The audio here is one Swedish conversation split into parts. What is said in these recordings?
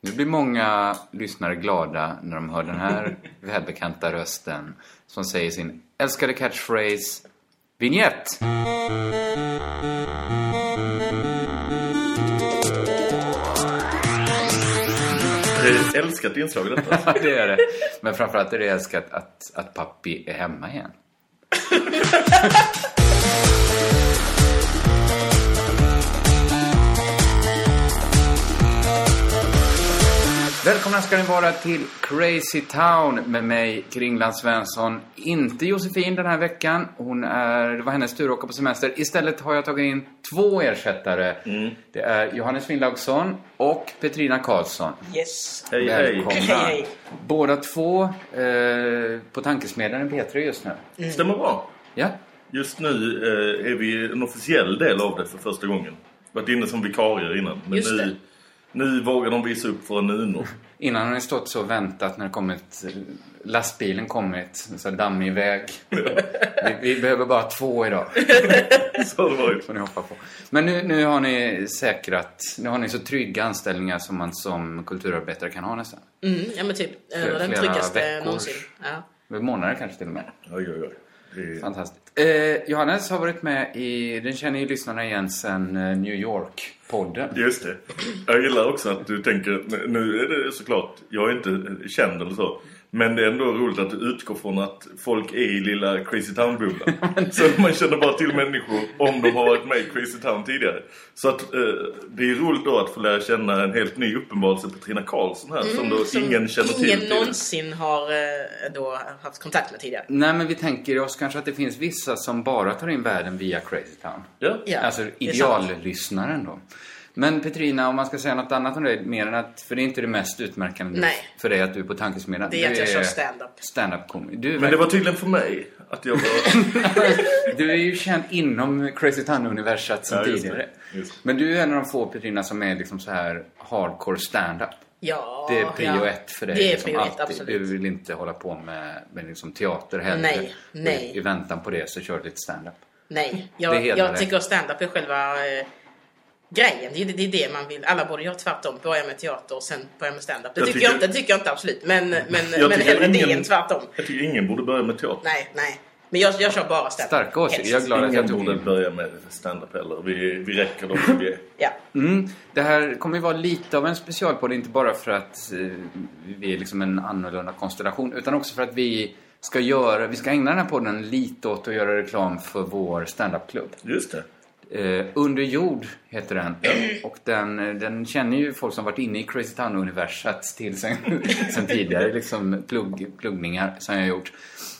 nu blir många lyssnare glada när de hör den här välbekanta rösten som säger sin älskade catchphrase Vignett! Det är ett älskat inslag detta. Ja, det är det. Men framförallt är det älskat att, att pappi är hemma igen. Välkomna ska ni vara till Crazy Town med mig, Kringland Svensson. Inte Josefin den här veckan. Hon är, det var hennes tur att åka på semester. Istället har jag tagit in två ersättare. Det är Johannes Finnlaugsson och Petrina Karlsson. Yes. Hej, hej. Välkomna. Hej, hej. Båda två eh, på Tankesmedjan i P3 just nu. Stämmer bra. Ja, Just nu eh, är vi en officiell del av det för första gången. Varit inne som vikarier innan. Men Just nu, det. Nu vågar de visa upp för en Uno. innan har ni stått så och väntat när det kommit eh, lastbilen kommit, så dammig väg. vi, vi behöver bara två idag, Så har det varit. får ni hoppa på. Men nu, nu har ni säkrat, nu har ni så trygga anställningar som man som kulturarbetare kan ha nästan. Mm, ja men typ. Av Flera den tryggaste veckors- någonsin. Ja. Månader kanske till och med. Oj, oj, oj. Är... Fantastiskt. Eh, Johannes har varit med i, den känner ju lyssnarna igen sen eh, New York-podden. Just det. Jag gillar också att du tänker, nu är det såklart, jag är inte känd eller så. Men det är ändå roligt att du utgår från att folk är i lilla Crazy Town-bubblan. så man känner bara till människor om de har varit med i Crazy Town tidigare. Så att eh, det är roligt då att få lära känna en helt ny uppenbarelse Petrina Karlsson här. som då Mm, Som ingen känner till. Ingen tidigare. någonsin har eh, då haft kontakt med tidigare. Nej, men vi tänker oss kanske att det finns vissa som bara tar in världen via Crazy Town. Ja. Ja, alltså ideallyssnaren då. Men Petrina, om man ska säga något annat om dig, mer än att, för det är inte det mest utmärkande Nej. för dig att du är på Tankesmedjan. Det är Du att jag kör stand-up. Stand-up komiker. Men det var tydligen för mig att jag var... du är ju känd inom Crazy Town-universat sedan Ja, tidigare. Just. Men du är en av de få Petrina som är liksom så här hardcore stand-up. Ja, Det är prio ja. ett för dig. Det är liksom, prio ett, absolut. Du vill inte hålla på med, med liksom teater heller. Nej, nej. I, I väntan på det så kör du lite stand-up. Nej, jag, jag tycker att stand-up är själva eh, grejen. Det är, det är det man vill. Alla borde göra tvärtom. Börja med teater och sen börja med stand-up. Det Jag tycker, jag inte, det tycker jag inte absolut. Men, men, Jag men hellre det ingen- än tvärtom. Jag tycker ingen borde börja med teater. Nej, nej. Men jag, jag kör bara stand-up. Starka åsikter. Jag är glad att jag tog borde in. börja med stand-up heller. Vi, vi räcker dem som vi är. Ja. Mm. Det här kommer ju vara lite av en specialpodd, inte bara för att eh, vi är liksom en annorlunda konstellation, utan också för att vi ska göra, vi ska ägna den här podden lite åt att göra reklam för vår standup-klubb. Just det. Eh, Under jord heter den. Och den, eh, den känner ju folk som varit inne i Crazy Town-universat till sen, sen tidigare. Liksom plugg, pluggningar som jag gjort.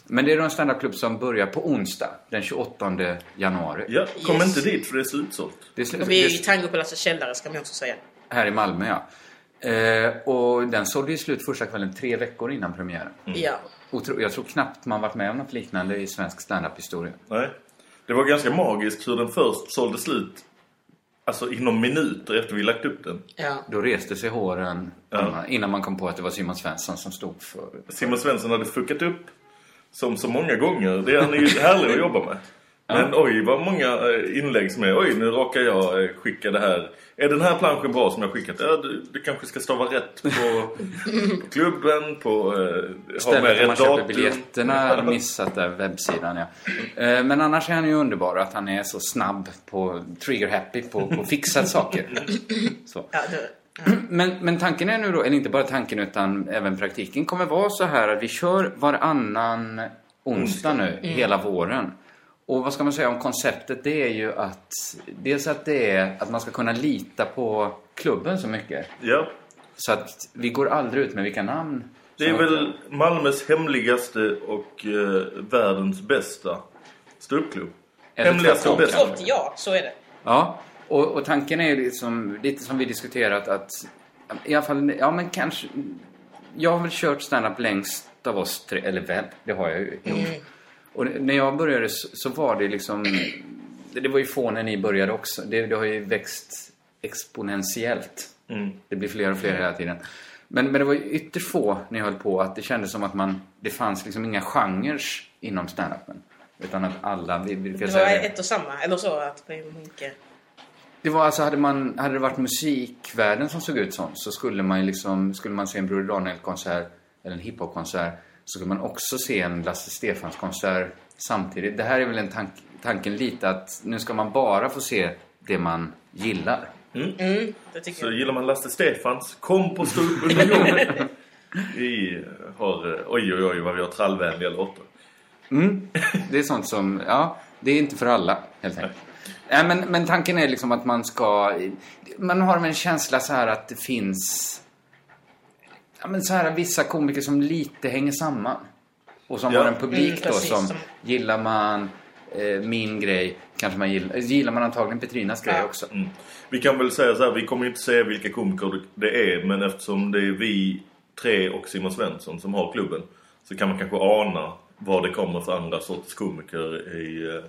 Men det är en standupklubb som börjar på onsdag, den 28 januari. Ja, kom Yes. inte dit för det är slutsålt. Det är slut, Och vi är det i Tango på Lasse källare ska man också säga. här i Malmö, ja. Eh, och den sålde ju slut första kvällen tre veckor innan premiären. Ja. Otro, jag tror knappt man varit med om något liknande i svensk standup-historia. Nej. Det var ganska magiskt hur den först sålde slut. Alltså inom minuter efter vi lagt upp den. ja. Då reste sig håren Ja. innan man kom på att det var Simon Svensson som stod för... Simon Svensson hade fuckat upp som så många gånger. Det är han är ju härlig att jobba med. Men oj, vad många eh, inlägg som är. Oj, nu råkar jag eh, skicka det här. Är den här planschen bra som jag skickat? Ja, du, du kanske ska stava rätt på, på klubben, på... Eh, ha med Stället där man rätt köper biljetterna missat där webbsidan ja. Eh, Men annars är han ju underbar att han är så snabb på trigger happy på, på fixat saker. Så. Men, men tanken är nu då, eller inte bara tanken utan även praktiken kommer vara så här att vi kör varannan onsdag nu, hela våren. Och vad ska man säga om konceptet? Det är ju att dels att det är att man ska kunna lita på klubben så mycket. Ja. Så att vi går aldrig ut med vilka namn. Det är väl Malmös hemligaste och eh, världens bästa ståuppklubb. Hemligaste och bästa. Folk, ja, så är det. Ja, och, och tanken är liksom, lite som vi diskuterat att i alla fall, ja men kanske jag har väl kört stand-up längst av oss tre, eller väl, det har jag ju gjort. Och när jag började så, var det liksom, det var ju få när ni började också. Det, det har ju växt exponentiellt. Det blir fler och fler hela tiden. Men, men det var ju ytterst få när jag höll på att det kändes som att man, det fanns liksom inga genrer inom stand-upen. Utan att alla, vi brukar Det var säga ett och samma. Eller så att mycket... det var alltså, hade, man, hade det varit musikvärlden som såg ut sånt så skulle man ju liksom, skulle man se en Broder Daniel-konsert eller en hiphop-konsert så skulle man också se en Lasse Stefans-konsert samtidigt. Det här är väl en tank, tanken lite att nu ska man bara få se det man gillar. Mm, det tycker Så jag. gillar man Lasse Stefans, kom på jorden. Vi har, eh, oj oj oj vad vi har trallvänliga låtar. Det är sånt som, ja, det är inte för alla helt enkelt. Nej, men, men tanken är liksom att man ska... Man har en känsla så här att det finns... Ja, men så här vissa komiker som lite hänger samman. Och som Ja. har en publik Mm, då som... som- Gillar man eh, min grej, kanske man gillar... Gillar man antagligen Petrinas grej Ja. också. Vi kan väl säga så här, vi kommer inte säga vilka komiker det är, men eftersom det är vi tre och Simon Svensson som har klubben så kan man kanske ana vad det kommer för andra sorters komiker i... eh,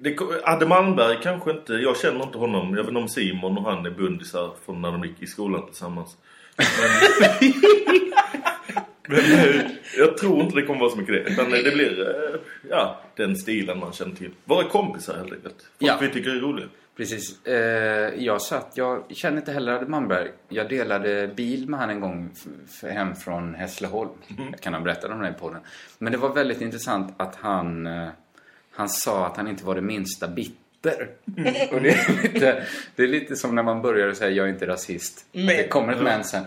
Det, Adde Malmberg kanske inte, jag känner inte honom. Jag vet inte om Simon och han är bundisar från när de gick i skolan tillsammans. Men, men eh, jag tror inte det kommer vara så mycket det. Utan det blir, eh, ja, den stilen man känner till. Våra kompisar helt enkelt. Folk Ja. vi tycker är roliga. Precis. Eh, jag satt, jag känner inte heller Adde Malmberg. Jag delade bil med han en gång hem från Hässleholm. Jag kan ha berättat om det i podden. Men det var väldigt intressant att han, eh, han sa att han inte var det minsta bitter. Och det är, lite, det är lite som när man börjar säga jag är inte rasist. Det kommer ett men sen.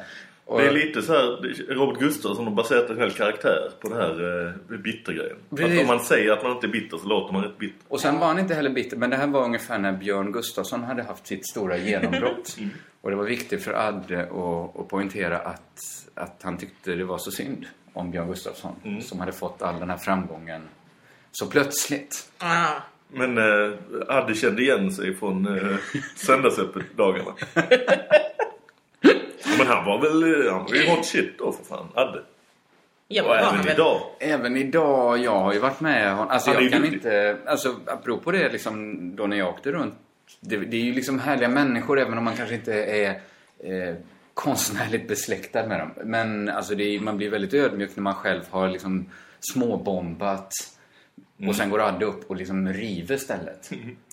Det är lite så här, Robert Gustafsson har baserat en hel karaktär på det här eh, bittergrejen. Att Precis. om man säger att man inte är bitter så låter man rätt bitter. Och sen var han inte heller bitter, men det här var ungefär när Björn Gustafsson hade haft sitt stora genombrott. Och det var viktigt för Adde att, att poängtera att, att han tyckte det var så synd om Björn Gustafsson. Som hade fått all den här framgången så plötsligt. Ah, Men eh, Adde kände igen sig från eh, söndagsöppet-dagarna. Men han var väl han var ju hot shit då för fan, Adde. ja, Och även väl- idag. Även idag, jag har ju varit med hon- Alltså Han jag kan duktig. inte... Alltså apropå det liksom, då när jag åkte runt. Det, det är ju liksom härliga människor även om man kanske inte är eh, konstnärligt besläktad med dem. Men alltså det är, man blir väldigt ödmjuk när man själv har liksom småbombat. Och sen går Adde upp och liksom river stället.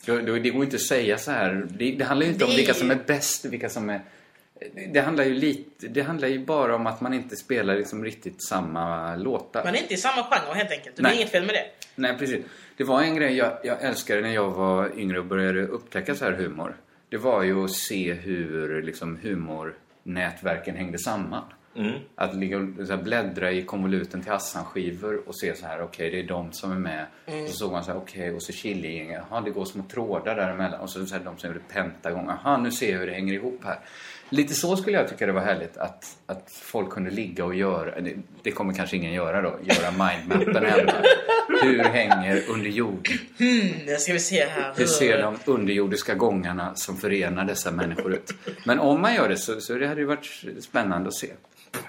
Då, då, det går inte att säga så här. Det, det handlar ju inte om Det- vilka som är bäst vilka som är... Det handlar ju lite... Det handlar ju bara om att man inte spelar liksom riktigt samma låtar. Man är inte i samma genre helt enkelt. Det är Nej. inget fel med det. Nej, precis. Det var en grej jag, jag älskade när jag var yngre och började upptäcka så här humor. Det var ju att se hur liksom, humornätverken hängde samman. Att ligga och så här, bläddra i konvoluten till Hassan-skivor och se så här, okej, det är de som är med. Och så såg man så här, okej, och så Killinggänget, jaha, det går små trådar däremellan. Och så, så här, de som gjorde Pentagon, jaha, nu ser jag hur det hänger ihop här. Lite så skulle jag tycka det var härligt att, att folk kunde ligga och göra, det, det kommer kanske ingen göra då, göra mindmappen hemma. Hur hänger under jord? Nu ska vi se här. Hur ser de underjordiska gångarna som förenar dessa människor ut? Men om man gör det så, så det hade ju varit spännande att se.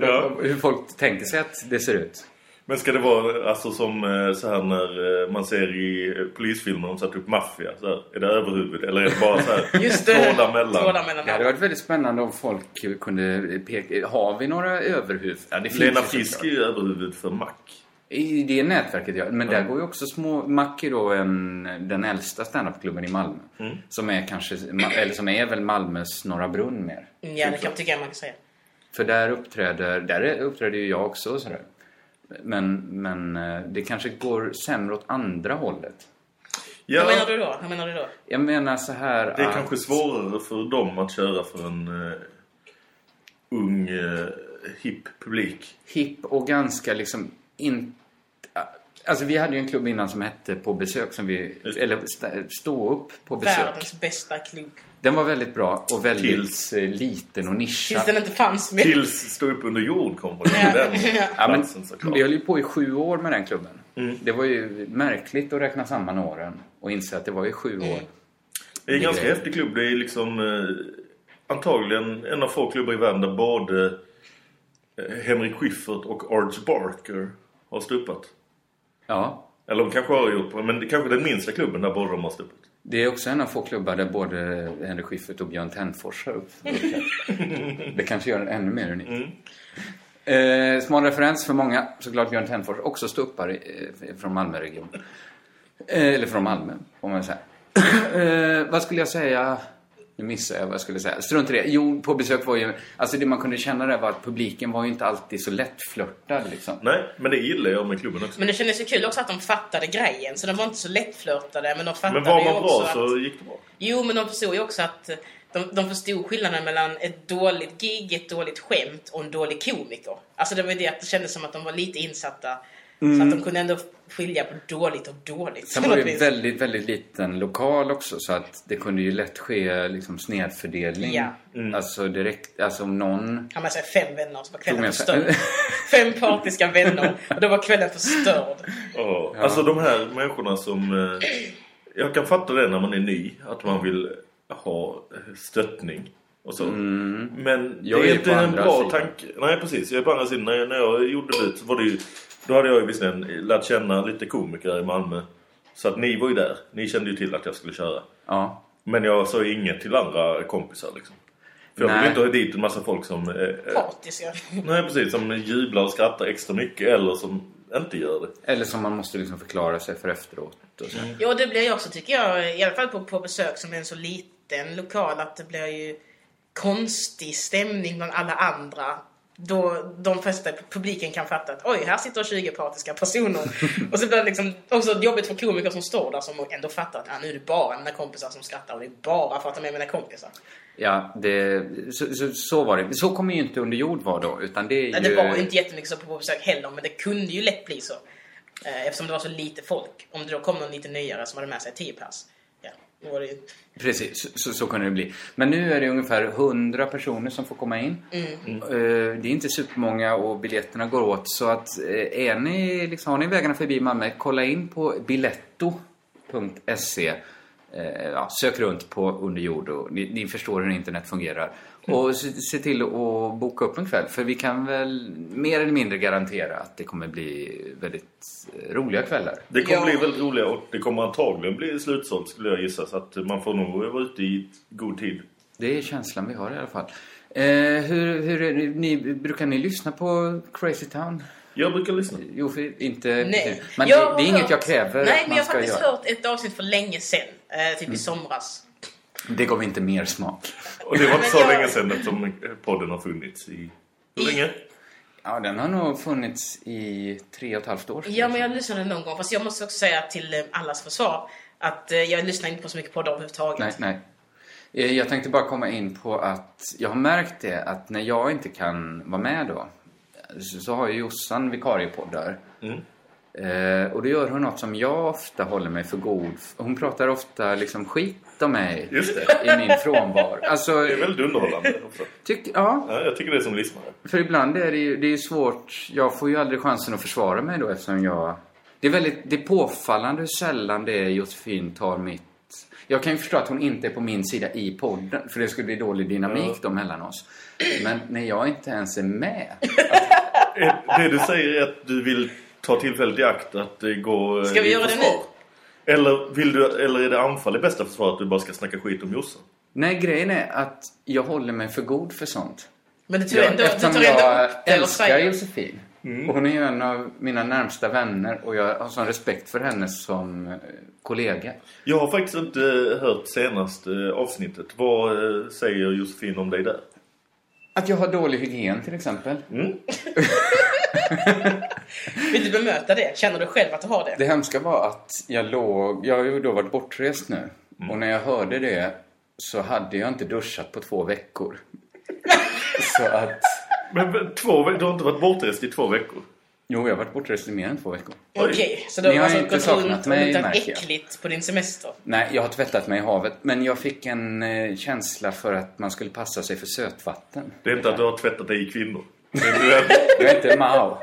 Ja. Hur folk tänker sig att det ser ut. Men ska det vara alltså som eh, så här när eh, man ser i eh, polisfilmer de satt upp maffia så här, Är det överhuvud eller är det bara så här Just det. trådar mellan? Trådar mellan. Det hade varit väldigt spännande om folk kunde peka... Har vi några överhuvud? Ja, det finns Lena ju Frisk är ju överhuvud för Mack. I det nätverket, ja. Men där går ju också små... Mac är då en, den äldsta standupklubben i Malmö. Som är kanske... Eller som är väl Malmös Norra Brunn mer. Ja, det kan tycker jag man kan säga. För där uppträder, där uppträder ju jag också och sådär. Men, men eh, det kanske går sämre åt andra hållet. Ja, Hur menar du då? Hur menar du då? Jag menar så här det är att kanske svårare för dem att köra för en eh, ung, eh, hipp publik. hipp och ganska liksom inte... Alltså vi hade ju en klubb innan som hette På besök som vi... Eller st- Stå upp på besök. Världens bästa klubb. Den var väldigt bra och väldigt Tills- eh, liten och nischad. Tills den inte fanns mer. Tills stå upp under jord kom på den Ja. Ja, men vi höll ju på i sju år med den klubben. Mm. Det var ju märkligt att räkna samman åren och inse att det var ju sju år. Det är en ganska häftig klubb. Det är liksom eh, antagligen en av få klubbar i världen där både eh, Henrik Schyffert och Arch Barker har stupat. Ja, Eller de kanske har gjort men det är kanske den minsta klubben där båda de har stupat. det är också en av få klubbar där både Henrik Schyffert och Björn Tändfors har upp-. Det kanske gör den ännu mer unik. Mm. Eh, smal referens för många, såklart Björn Tändfors, också ståuppare eh, från Malmöregionen. Eh, eller från Malmö, får man säga. eh, vad skulle jag säga? Nu missade jag vad jag skulle säga. Strunt i det. Jo, på besök var ju... Alltså det man kunde känna där var att publiken var ju inte alltid så lättflörtad liksom. Nej, men det gillar jag med klubben också. Men det kändes ju kul också att de fattade grejen. Så de var inte så lättflörtade. Men de fattade Men var man bra att... så gick det bra. Jo, men de förstod ju också att de, de förstod skillnaden mellan ett dåligt gig, ett dåligt skämt och en dålig komiker. Alltså det var ju det att det kändes som att de var lite insatta. Så att de kunde ändå skilja på dåligt och dåligt. Sen var det ju väldigt, väldigt liten lokal också så att det kunde ju lätt ske liksom snedfördelning. Ja. Alltså direkt, alltså om någon... Han med sig fem vänner så var kvällen förstörd. fem partiska vänner och då var kvällen förstörd. Ja. Alltså de här människorna som... Eh, jag kan fatta det när man är ny. Att man vill ha stöttning. Och så. Men Mm. Jag det är är ju inte en bra sidan. tanke. Nej precis, jag är på andra sidan. När jag, när jag gjorde det så var det ju... Då hade jag ju visserligen lärt känna lite komiker i Malmö. Så att ni var ju där. Ni kände ju till att jag skulle köra. Ja. Men jag sa ju inget till andra kompisar liksom. För jag vill inte ha dit en massa folk som... Eh, eh, Partiska. nej precis, som jublar och skrattar extra mycket eller som inte gör det. Eller som man måste liksom förklara sig för efteråt. Och så. Jo, det blir ju också tycker jag, i alla fall på, på besök som är en så liten lokal, att det blir ju konstig stämning bland alla andra. Då de flesta publiken kan fatta att oj, här sitter 20 partiska personer. och så blir det liksom också jobbigt för komiker som står där som ändå fattar att ah, nu är det bara mina kompisar som skrattar och det är bara för att de är mina kompisar. Ja, det, så, så, så var det. Så kommer ju inte under jord vara då. Utan det är Nej, ju... Det var inte jättemycket så på besök heller, men det kunde ju lätt bli så. Eh, Eftersom det var så lite folk. Om det då kom någon lite nyare som hade med sig 10 pers. Ja, då var det ju... Precis, så, så kunde det bli. Men nu är det ungefär 100 personer som får komma in. Mm. Eh, Det är inte supermånga och biljetterna går åt. Så att eh, är ni, liksom, har ni vägarna förbi Malmö, kolla in på biletto.se. Eh, Ja, sök runt på under jord och ni, ni förstår hur internet fungerar. Mm. Och se, se till att boka upp en kväll. För vi kan väl mer eller mindre garantera att det kommer bli väldigt eh, roliga kvällar. Det kommer Ja. bli väldigt roliga och det kommer antagligen bli slutsålt skulle jag gissa. Så att man får nog vara ute i god tid. Det är känslan vi har i alla fall. Eh, hur, hur är det, ni, brukar ni lyssna på Crazy Town? Jag brukar lyssna. Jo, för inte... Nej. Men Jag det, har det är inget hört- jag kräver Nej, att men jag har ska faktiskt göra. hört ett avsnitt för länge sedan. Eh, typ i somras. Det gav inte mer smak. Och det var inte så jag- länge sedan eftersom podden har funnits i... Hur länge? Ja, den har nog funnits i tre och ett halvt år. Ja, men jag lyssnade någon gång. Fast jag måste också säga till eh, allas försvar att eh, jag lyssnar inte på så mycket poddar överhuvudtaget. Nej, nej. Eh, Jag tänkte bara komma in på att jag har märkt det att när jag inte kan vara med då så, så har ju Jossan vikariepoddar. Mm. Eh, och då gör hon något som jag ofta håller mig för god. Hon pratar ofta liksom skit om mig Just det. i min frånvaro. Alltså, Det är väldigt underhållande också. tyck, ja, Ja, jag tycker det är som lyssnare. för ibland är det ju det är svårt. Jag får ju aldrig chansen att försvara mig då eftersom jag... Det är väldigt det är påfallande hur sällan det är Josefin tar mitt... Jag kan ju förstå att hon inte är på min sida i podden. För det skulle bli dålig dynamik då mellan oss. Men när jag inte ens är med. Eh, Det du säger är att du vill ta tillfället i akt att gå Ska vi göra det försvar. Eller, vill du, eller är det anfall i bästa försvar att du bara ska snacka skit om Jossan? Nej, grejen är att jag håller mig för god för sånt. Men det tar Jag, ändå, det eftersom tar ändå jag upp det älskar. Josefin. Och hon är ju en av mina närmsta vänner och jag har sån respekt för henne som eh, kollega. Jag har faktiskt inte hört senaste eh, avsnittet. Vad eh, säger Josefin om dig där? Att jag har dålig hygien till exempel. Vill du bemöta det? Känner du själv att du har det? Det hemska var att jag låg, jag har ju då varit bortrest nu. Och när jag hörde det så hade jag inte duschat på två veckor. så att, Men men, två, du har inte varit bortrest i två veckor? Jo, jag har varit bortrest i mer än två veckor. Okej, så du har alltså inte gått runt och mig, luktat märker jag. äckligt på din semester? Nej, jag har tvättat mig i havet. Men jag fick en eh, känsla för att man skulle passa sig för sötvatten. Det är inte att du har tvättat dig i kvinnor. Jag är inte Mao.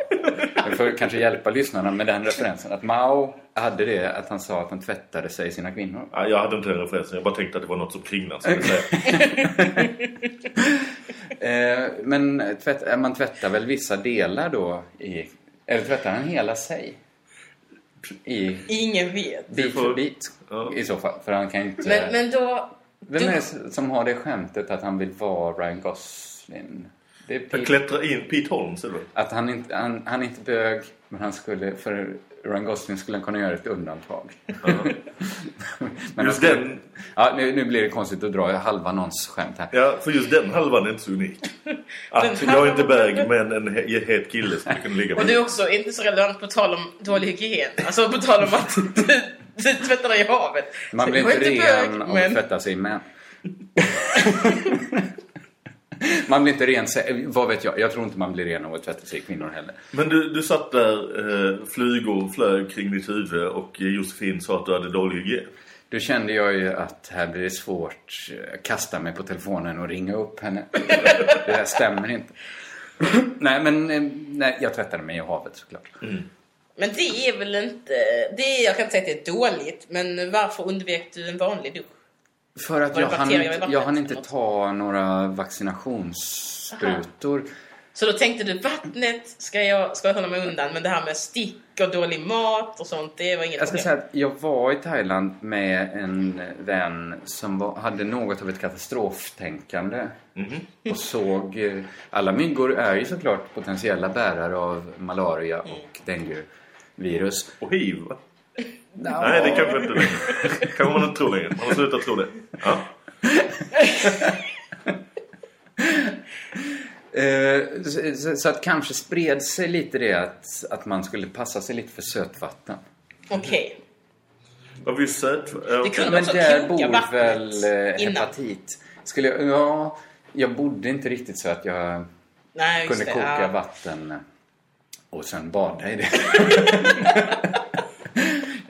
Jag får kanske hjälpa lyssnarna med den referensen. Att Mao hade det att han sa att han tvättade sig i sina kvinnor. Ja, jag hade inte den referensen. Jag bara tänkte att det var något som Kringland skulle säga. Eh, men tvätt, eh, man tvättar väl vissa delar då i... Eller tvättar han hela sig? I Ingen vet. bit får- för bit Ja. i så fall. För han kan inte... Men, men då... Vem du, är det som har det skämtet att han vill vara Ryan Gosling? Det är Jag Pete, klättrar in Pete Holmes, eller? att han inte, han, han är inte bög, men han skulle, för Ryan Gosling skulle han kunna göra ett undantag. men han Just skulle, den, Ja, nu, nu blir det konstigt att dra halva någons skämt här. ja, för just den halvan är inte så unik. Att jag är inte bög, men en he- het kille skulle kunna ligga och med. du är också inte så relevant på tal om dålig hygien. Alltså på tal om att du, du tvättar dig i havet. Man blir jag inte är ren bög, av men- att tvätta sig i män. man blir inte ren, vad vet jag, jag tror inte man blir ren av att tvätta sig i kvinnor heller. Men du, du satt där, eh, flugor flög kring ditt huvud och Josefin sa att du hade dålig hygien. Då kände jag ju att här blir det svårt att kasta mig på telefonen och ringa upp henne. Det här stämmer inte. nej, men eh, nej, jag tvättade mig i havet såklart. Men det är väl inte... Det är, jag kan inte säga att det är dåligt, men varför undvek du en vanlig dusch? För att jag hann, inte, jag hann inte ta några vaccinationssprutor. Så då tänkte du, vattnet ska jag, ska jag hålla mig undan, men det här med stick och dålig mat och sånt, det var inget Jag ska problem. säga att jag var i Thailand med en vän som var, hade något av ett katastroftänkande. Och såg... eh, Alla myggor är ju såklart potentiella bärare av malaria och dengue-virus. Och hiv, va? Nej, det kanske inte längre. kanske man inte tror längre. Man har slutat tro det. Ja. Eh, så, att kanske spred sig lite det att, att man skulle passa sig lite för sötvatten. Okej. Vad vi söt... Ja, Det okej. kunde- Men där bor väl eh, innan. hepatit. Skulle jag, ja, jag bodde inte riktigt så att jag Nej, kunde det. koka ja. vatten och sen bada i det.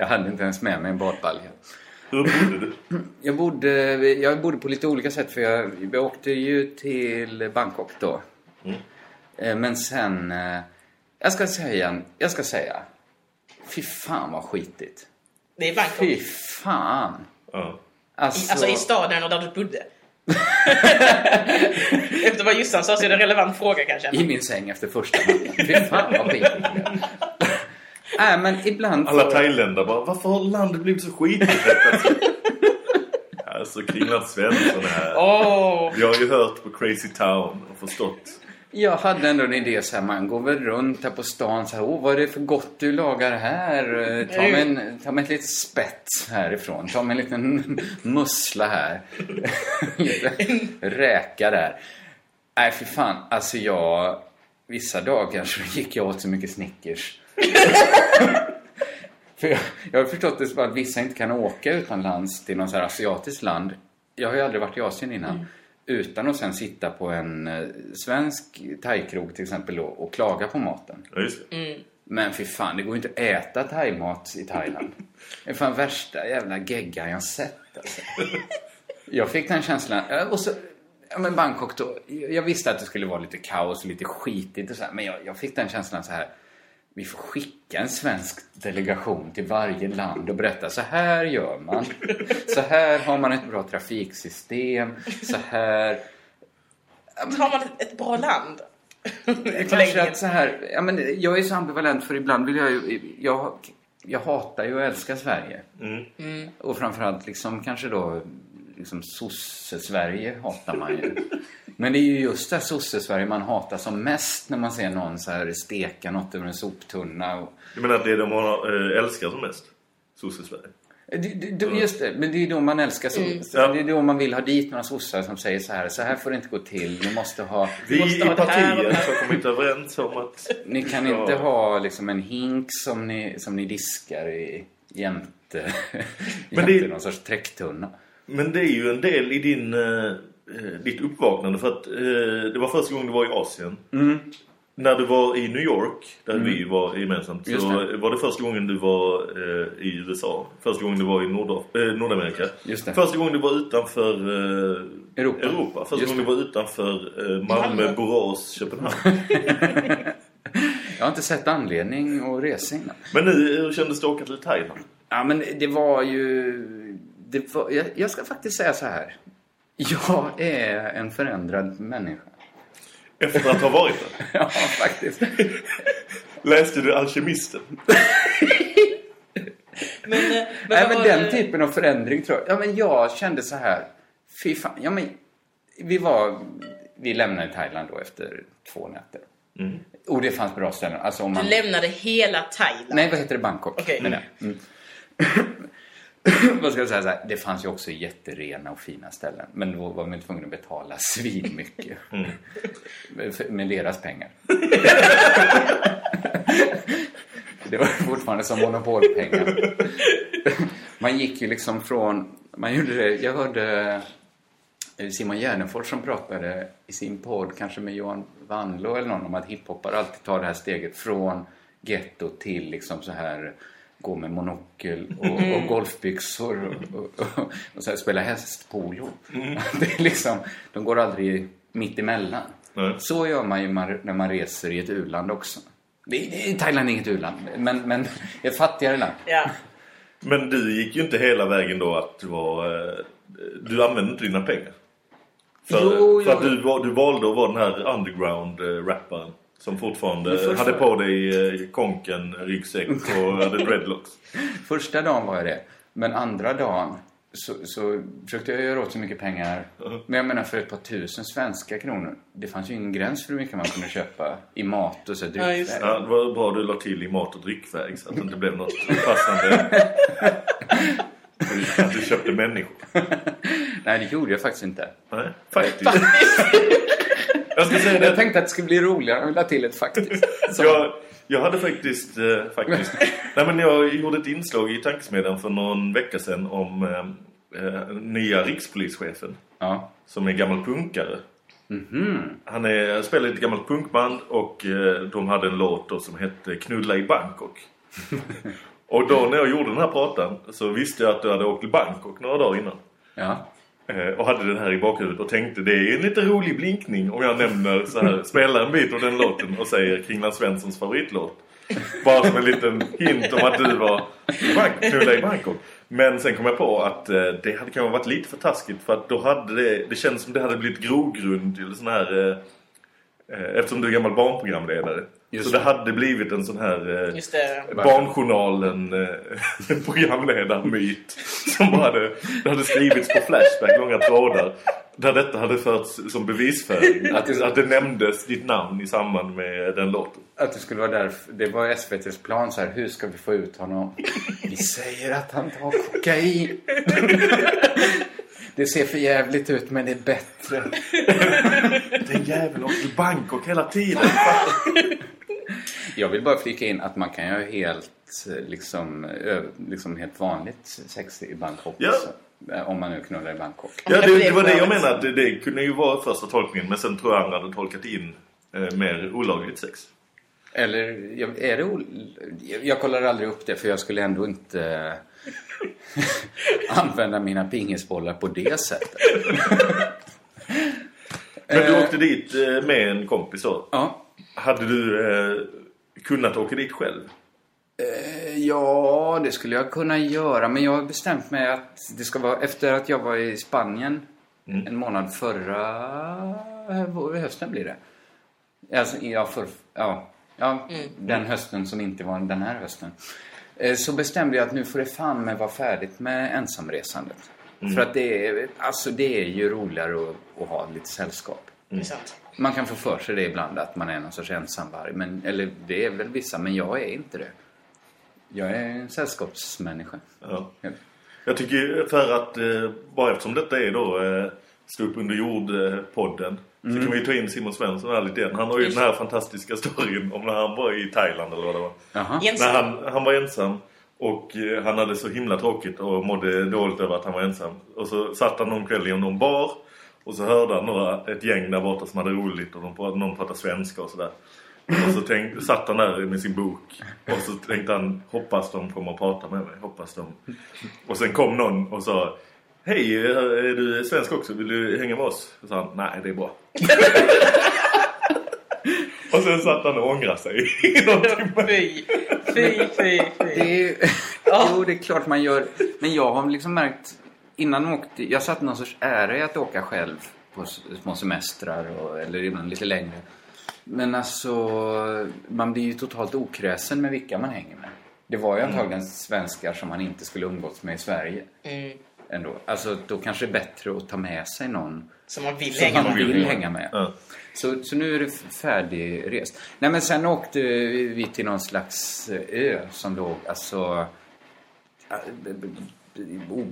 jag hade inte ens med mig en badbalja. Hur bodde du? Jag bodde, jag bodde på lite olika sätt för jag, jag åkte ju till Bangkok då. Eh, Men sen, eh, jag ska säga, jag ska säga, fy fan vad skitigt. Det är Bangkok. Fy fan. Ja. Alltså, Alltså i staden och där du bodde. Efter vad Jossan sa så är det en relevant fråga kanske. i min säng efter första natten. Fy fan vad skitigt. Nej men ibland... Alla thailändare bara, varför har landet blivit så skitigt helt plötsligt?" Alltså Kringland Svensson här. Åh! Vi har ju hört på Crazy Town och förstått. Jag hade ändå en idé så här, man går väl runt här på stan så här, åh vad är det för gott du lagar här? Ta mig, en, ta mig ett litet spett härifrån, ta mig en liten mussla här. lite räka där. Nej för fan, alltså jag, vissa dagar så gick jag åt så mycket Snickers. För jag, jag har förstått det som att vissa inte kan åka utomlands till någon så här asiatiskt land. Jag har ju aldrig varit i Asien innan. Utan att sen sitta på en eh, svensk thaikrog till exempel då, och klaga på maten. Ja, just det. Men för fan, det går ju inte att äta thaimat i Thailand. Det är fan värsta jävla geggan jag sett alltså. Jag fick den känslan. eh, Och så, ja men Bangkok då. Jag visste att det skulle vara lite kaos och lite skitigt och så här, Men jag, jag fick den känslan så här. Vi får skicka en svensk delegation till varje land och berätta så här gör man. Så här har man ett bra trafiksystem. Så här Har man ett, bra land? Kanske att så här, ja, men jag är så ambivalent för ibland vill jag ju, jag, jag hatar ju och älskar Sverige. Och framförallt liksom kanske då, liksom sosse-Sverige hatar man ju. Men det är ju just det sosse-Sverige man hatar som mest när man ser någon så här steka något över en soptunna. Och, Du menar att det är de har, äh, älskar som mest? Sosse-Sverige? det, just det, men det är då man älskar sosse. Ja. Det är då man vill ha dit några sossar som säger så här, så här får det inte gå till, ni måste ha... Vi måste i partiet har kommit överens om att... Ni kan Ja. inte ha liksom en hink som ni, som ni diskar i jämte, Men jämte det- någon sorts träcktunna. Men det är ju en del i din, eh, eh, ditt uppvaknande för att eh, det var första gången du var i Asien. När du var i New York, där vi var gemensamt, Mm. Så det. var det första gången du var eh, i USA. Första gången du var i Nord eh, Nordamerika. Just det. Första gången du var utanför eh, Europa. Första Just gången du var utanför eh, Malmö, Malmö. Borås, Köpenhamn. Jag har inte sett anledning att resa innan. Men nu, hur kändes det att åka till Thailand? Ja, men det var ju... Det var, jag, jag ska faktiskt säga så här. Jag är en förändrad människa. Efter att ha varit där. Ja, faktiskt. Läste du Alkemisten? Men, eh, men, Nej, vad men den det- typen av förändring tror jag. Ja, men jag kände så här. Fy fan. Ja, men vi var... Vi lämnade Thailand då efter två nätter. Och det fanns bra ställen. Alltså om man... Du lämnade hela Thailand. Nej, vad heter det? Bangkok. Menar jag. Mm. Vad ska jag säga så här? Det fanns ju också jätterena och fina ställen. Men då var man tvungen att betala svin mycket. Med- deras pengar. det var fortfarande som monopolpengar. man gick ju liksom från... Man gjorde det... Jag hörde Simon Gärdenfors som pratade i sin podd, kanske med Johan Wanlo eller någon, om att hiphoppare alltid tar det här steget från getto till liksom så här gå med monokel och, och golfbyxor och, och, och, och spela hästpolo. Det är liksom, de går aldrig mitt emellan. Nej. Så gör man ju när man reser i ett u-land också. Det, Thailand är inget u-land, men, men ett fattigare land. Ja. Men du gick ju inte hela vägen då att du var... eh, Du använde inte dina pengar. För, Jo, för jag- att du, du valde att vara den här underground-rapparen. Som fortfarande först hade på dig eh, konken, ryggsäck och hade dreadlocks. Första dagen var jag det. Men andra dagen så, så försökte jag göra åt så mycket pengar. Men jag menar för ett par tusen svenska kronor. Det fanns ju ingen gräns för hur mycket man kunde köpa i mat och så dryckväg. Ja, det var bra du la till i mat och dryckväg så att det inte blev något passande. att du köpte människor. Nej, det gjorde jag faktiskt inte. Nej, faktiskt. Jag ska säga Jag det. tänkte att det skulle bli roligare om jag la till ett faktiskt. Jag, jag hade faktiskt, eh, faktiskt nej, men jag gjorde ett inslag i Tankesmedjan för någon vecka sedan om eh, eh, nya rikspolischefen Ja. som är gammal punkare. Han är, spelar i ett gammalt punkband och eh, de hade en låt då som hette Knulla i Bangkok. och då när jag gjorde den här pratan så visste jag att du hade åkt till Bangkok några dagar innan. Ja. Eh, och hade den här i bakhuvudet och tänkte det är en lite rolig blinkning om jag nämner så här, spelar en bit av den låten och säger Kringland Svenssons favoritlåt. Bara som en liten hint om att du var knulla i Bangkok. Men sen kom jag på att eh, det hade kanske varit lite för taskigt för att då hade det, det känns som det hade blivit grogrund till sån här eh, eh eftersom du är gammal barnprogramledare. Just så det det. hade blivit en sån här eh, Just det. Barnjournalen eh, som bara hade, det hade skrivits på Flashback, långa trådar där detta hade förts som bevisföring att det, att det nämndes ditt namn i samband med den låten. Att det skulle vara därför. Det var SVTs plan så här. Hur ska vi få ut honom? Vi säger att han tar kokain. Det ser för jävligt ut men det är bättre. Den jäveln åkte till Bangkok hela tiden. Jag vill bara flika in att man kan ha helt, eh, liksom, liksom helt vanligt sex i Bangkok. Ja. också. Eh, Om man nu knullar i Bangkok. Ja, det, det var det jag menade. att Det, det kunde ju vara första tolkningen men sen tror jag andra hade tolkat in eh, mer olagligt sex. Eller jag- är det ol- jag, jag kollar aldrig upp det för jag skulle ändå inte eh, använda mina pingisbollar på det sättet. Men du åkte dit med en kompis då. Ja. Hade du eh, kunnat åka dit själv? Eh, Ja, det skulle jag kunna göra. Men jag har bestämt mig att det ska vara efter att jag var i Spanien en månad förra hösten blir det. Alltså, ja, för, ja, ja den hösten som inte var den här hösten. Eh, Så bestämde jag att nu får det fan med vara färdigt med ensamresandet. För att det är, alltså det är ju roligare att, att ha lite sällskap. Det är sant. Man kan få för sig det ibland att man är någon sorts ensamvarg. Men, eller det är väl vissa, men jag är inte det. Jag är en sällskapsmänniska. Ja. Ja. Jag tycker för att, eh, bara eftersom detta är då eh, Stå upp under jord-podden Så kan vi ta in Simon Svensson här lite igen. Han har ju Just den här fantastiska storyn om när han var i Thailand eller vad det var. När han, han var ensam och eh, han hade så himla tråkigt och mådde dåligt över att han var ensam. Och så satt han någon kväll i någon bar och så hörde han några, ett gäng där borta som hade roligt och de, pratade- någon pratade svenska och sådär. Och så tänk, satt han där med sin bok. Och så tänkte han, hoppas de kommer att prata med mig. Hoppas de. Och sen kom någon och sa, Hej, är du svensk också? Vill du hänga med oss? Och så sa han, nej det är bra. och sen satt han och ångrade sig i någon timme. Fy, fy, fy, Det fy. är ju, jo, det är klart man gör. Men jag har liksom märkt, innan jag åkte, jag satte någon sorts ära i att åka själv på små semestrar och, eller ibland lite längre. Men alltså, man blir ju totalt okräsen med vilka man hänger med. Det var ju antagligen svenskar som man inte skulle umgås med i Sverige. Mm. Ändå. Alltså, då kanske det är bättre att ta med sig någon Som man vill som hänga man med. vill hänga med. Ja. Så, så nu är det färdigrest. Nej men sen åkte vi till någon slags ö som låg alltså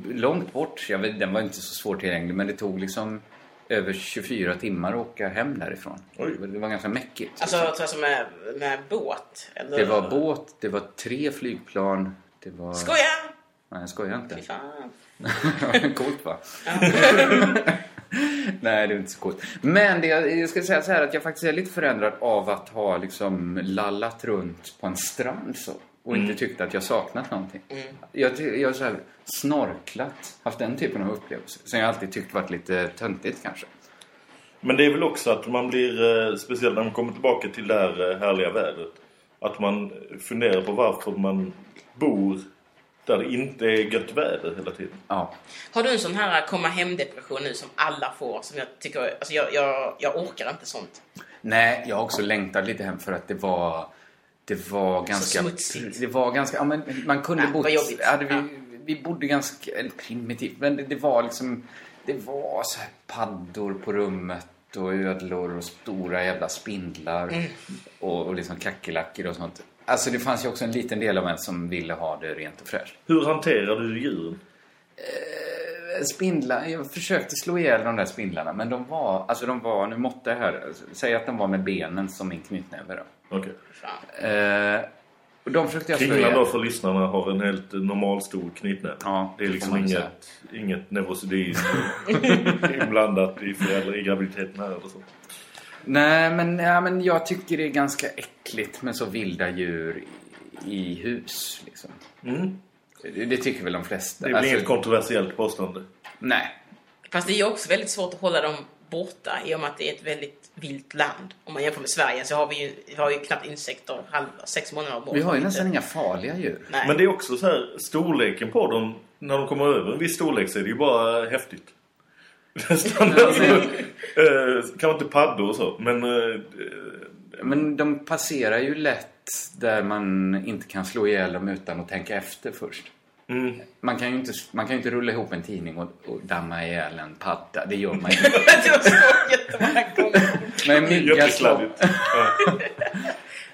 långt bort. Jag vet, den var inte så svårtillgänglig men det tog liksom över 24 timmar att åka hem därifrån. Oj. Det var ganska mäckigt. Alltså, alltså med, med båt? Eller? det var båt, det var tre flygplan. Det var... Skoja! Nej, jag skojar inte. Fy fan. coolt va? Nej, det är inte så coolt. Men det, jag ska säga så här att jag faktiskt är lite förändrad av att ha liksom lallat runt på en strand så. Och inte tyckt att jag saknat någonting. Jag, ty- jag har så här snorklat, haft den typen av upplevelser. Som jag alltid tyckt varit lite töntigt kanske. Men det är väl också att man blir, eh, speciellt när man kommer tillbaka till det här eh, härliga vädret, att man funderar på varför man bor där det inte är gött väder hela tiden. Ja. Har du en sån här komma hem-depression nu som alla får? Som jag tycker, alltså jag, jag, jag orkar inte sånt. Nej, jag har också längtat lite hem för att det var... Det var ganska... Det var ganska... Ja, men man kunde Ja, bott... Hade vi, Ja. vi bodde ganska eller primitivt, men det, det var liksom... Det var så här paddor på rummet och ödlor och stora jävla spindlar Mm. och, och liksom kackerlackor och sånt. Alltså det fanns ju också en liten del av en som ville ha det rent och fräscht. Hur hanterar du djuren? Spindlar, jag försökte slå ihjäl de där spindlarna men de var, alltså de var, nu måtte jag här, säg att de var med benen som min knytnäve då. Okej. Fan. Eh, de försökte jag Kringlan då för lyssnarna har en helt normal stor knytnäve. Ja, det är liksom får man inget, inget neurosedyn inblandat i, föräldrar, i graviditeten här eller så. Nej, men, ja, men jag tycker det är ganska äckligt med så vilda djur i, hus. Liksom. Mm. Det, det tycker väl de flesta. Det är väl Alltså, inget kontroversiellt påstående. Nej. Fast det är ju också väldigt svårt att hålla dem borta i och med att det är ett väldigt vilt land. Om man jämför med Sverige så har vi ju, vi har ju knappt insekter halva, sex månader om året. Vi har ju Inte- nästan inga farliga djur. Nej. Men det är också så här, storleken på dem, när de kommer över en viss storlek så är det ju bara häftigt. Nästan. alltså, eh, kan inte paddor och så, men... Eh, Men de passerar ju lätt där man inte kan slå ihjäl dem utan att tänka efter först. Mm. Man kan ju inte, man kan ju inte rulla ihop en tidning och, och damma ihjäl en padda. Det gör man ju det har stått jättemånga gånger. Men mygga.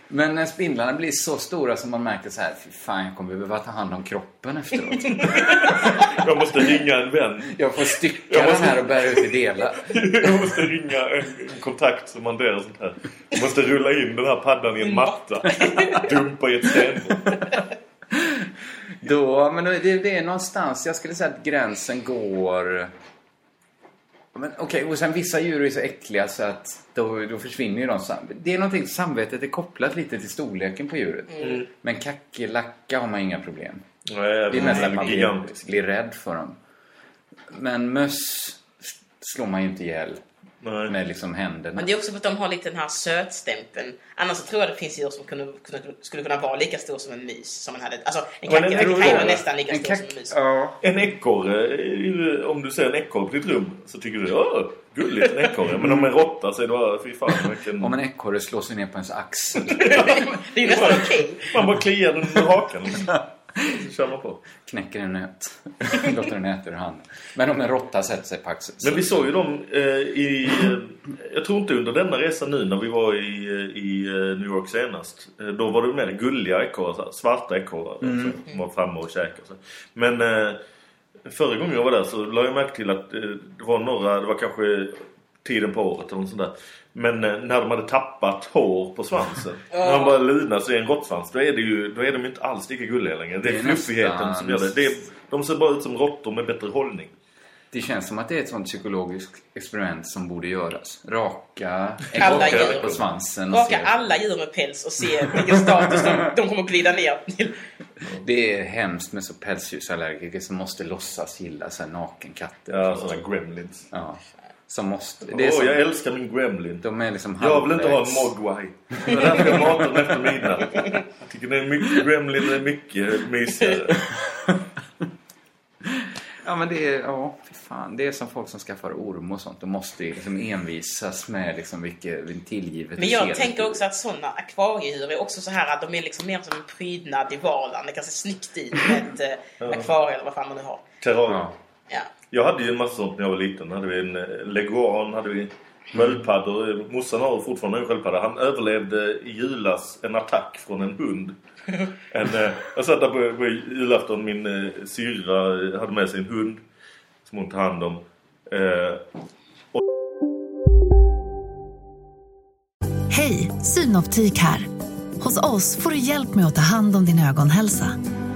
Men när spindlarna blir så stora som man märker så här, fy fan jag kommer behöva ta hand om kroppen efteråt. Jag måste ringa en vän. Jag får stycka Jag den måste- här och bära ut i delar. Jag måste ringa en, kontakt som hanterar sånt här. Jag måste rulla in den här paddan i en matta. Dumpa i ett stenbord. Då, men det, det är någonstans, jag skulle säga att gränsen går... Men Okej, och sen vissa djur är så äckliga så att då, då försvinner ju de. sam- Det är någonting, samvetet är kopplat lite till storleken på djuret. Men kackerlacka har man inga problem. Nej, Det är mest att man blir, blir rädd för dem. Men möss slår man ju inte ihjäl Nej. med liksom händerna. Men det är också för att de har lite den här sötstämpeln. Annars så tror jag det finns djur som kunde, kunde, skulle kunna vara lika stor som en mus. Som en hade, alltså en kackerlacka kan ju vara nästan lika En stor kack... som en mus. Ja. En ekorre, ju- om du ser en ekorre på ditt rum så tycker du åh, gulligt en ekorre. Men om en råtta så är det bara, fy fan vilken... Om en ekorre slår sig ner på ens axel. Det är ju nästan okej. Man bara kliar den under hakan. Så kör man på. Knäcker en nöt. Låter den äta ur handen. Men om en råtta sätter sig på axeln. Men vi såg ju dem eh, i... Eh, jag tror inte under denna resa nu när vi var i, eh, i eh, New York senast. Då var det mer gulliga ekorrar, svarta ekorrar. Mm. Alltså, som var framme och käkade. Men eh, förra gången jag var där så lade jag märke till att det var några, det var kanske tiden på året eller sånt där. Men eh, när de hade tappat hår på svansen. när de bara lunar sig i en råttsvans. Då är, det ju, då är de inte alls lika gulliga längre. Det är, Det är fluffigheten nästan- som gör det. det är, de ser bara ut som råttor med bättre hållning. det känns som att det är ett sånt psykologiskt experiment som borde göras. Raka Alla djur. på svansen och Raka se. alla djur med päls och se vilken status de, de kommer att glida ner till. Det är hemskt med så pälsdjursallergiker som måste låtsas gilla så här nakenkatter. Ja, sådana gremlins. Ja. Som måste... Det är som, jag älskar min gremlin. de är liksom Jag vill inte ha en mogwai. Det är därför jag matar den efter midnatt. Jag tycker det är mycket gremlin är mycket mysigare. Ja men det är, ja, fy fan. Det är som folk som skaffar orm och sånt. De måste liksom envisas med liksom vilket tillgivet Men jag tänker också att sådana akvariedjur är också så här att de är liksom mer som en prydnad i vardagen. Det kan se snyggt ut med ett äh, akvarium eller vad fan man nu har. Terrarium. Ja. Ja. Jag hade ju en massa sånt när jag var liten. Hade vi en eh, leguan, hade vi sköldpaddor. Morsan har fortfarande en sköldpadda. Han överlevde i julas en attack från en hund. En, eh, jag satt där på, på julafton. Min eh, syrra hade med sig en hund som hon tog hand om. Eh, Hej, Synoptik här. Hos oss får du hjälp med att ta hand om din ögonhälsa.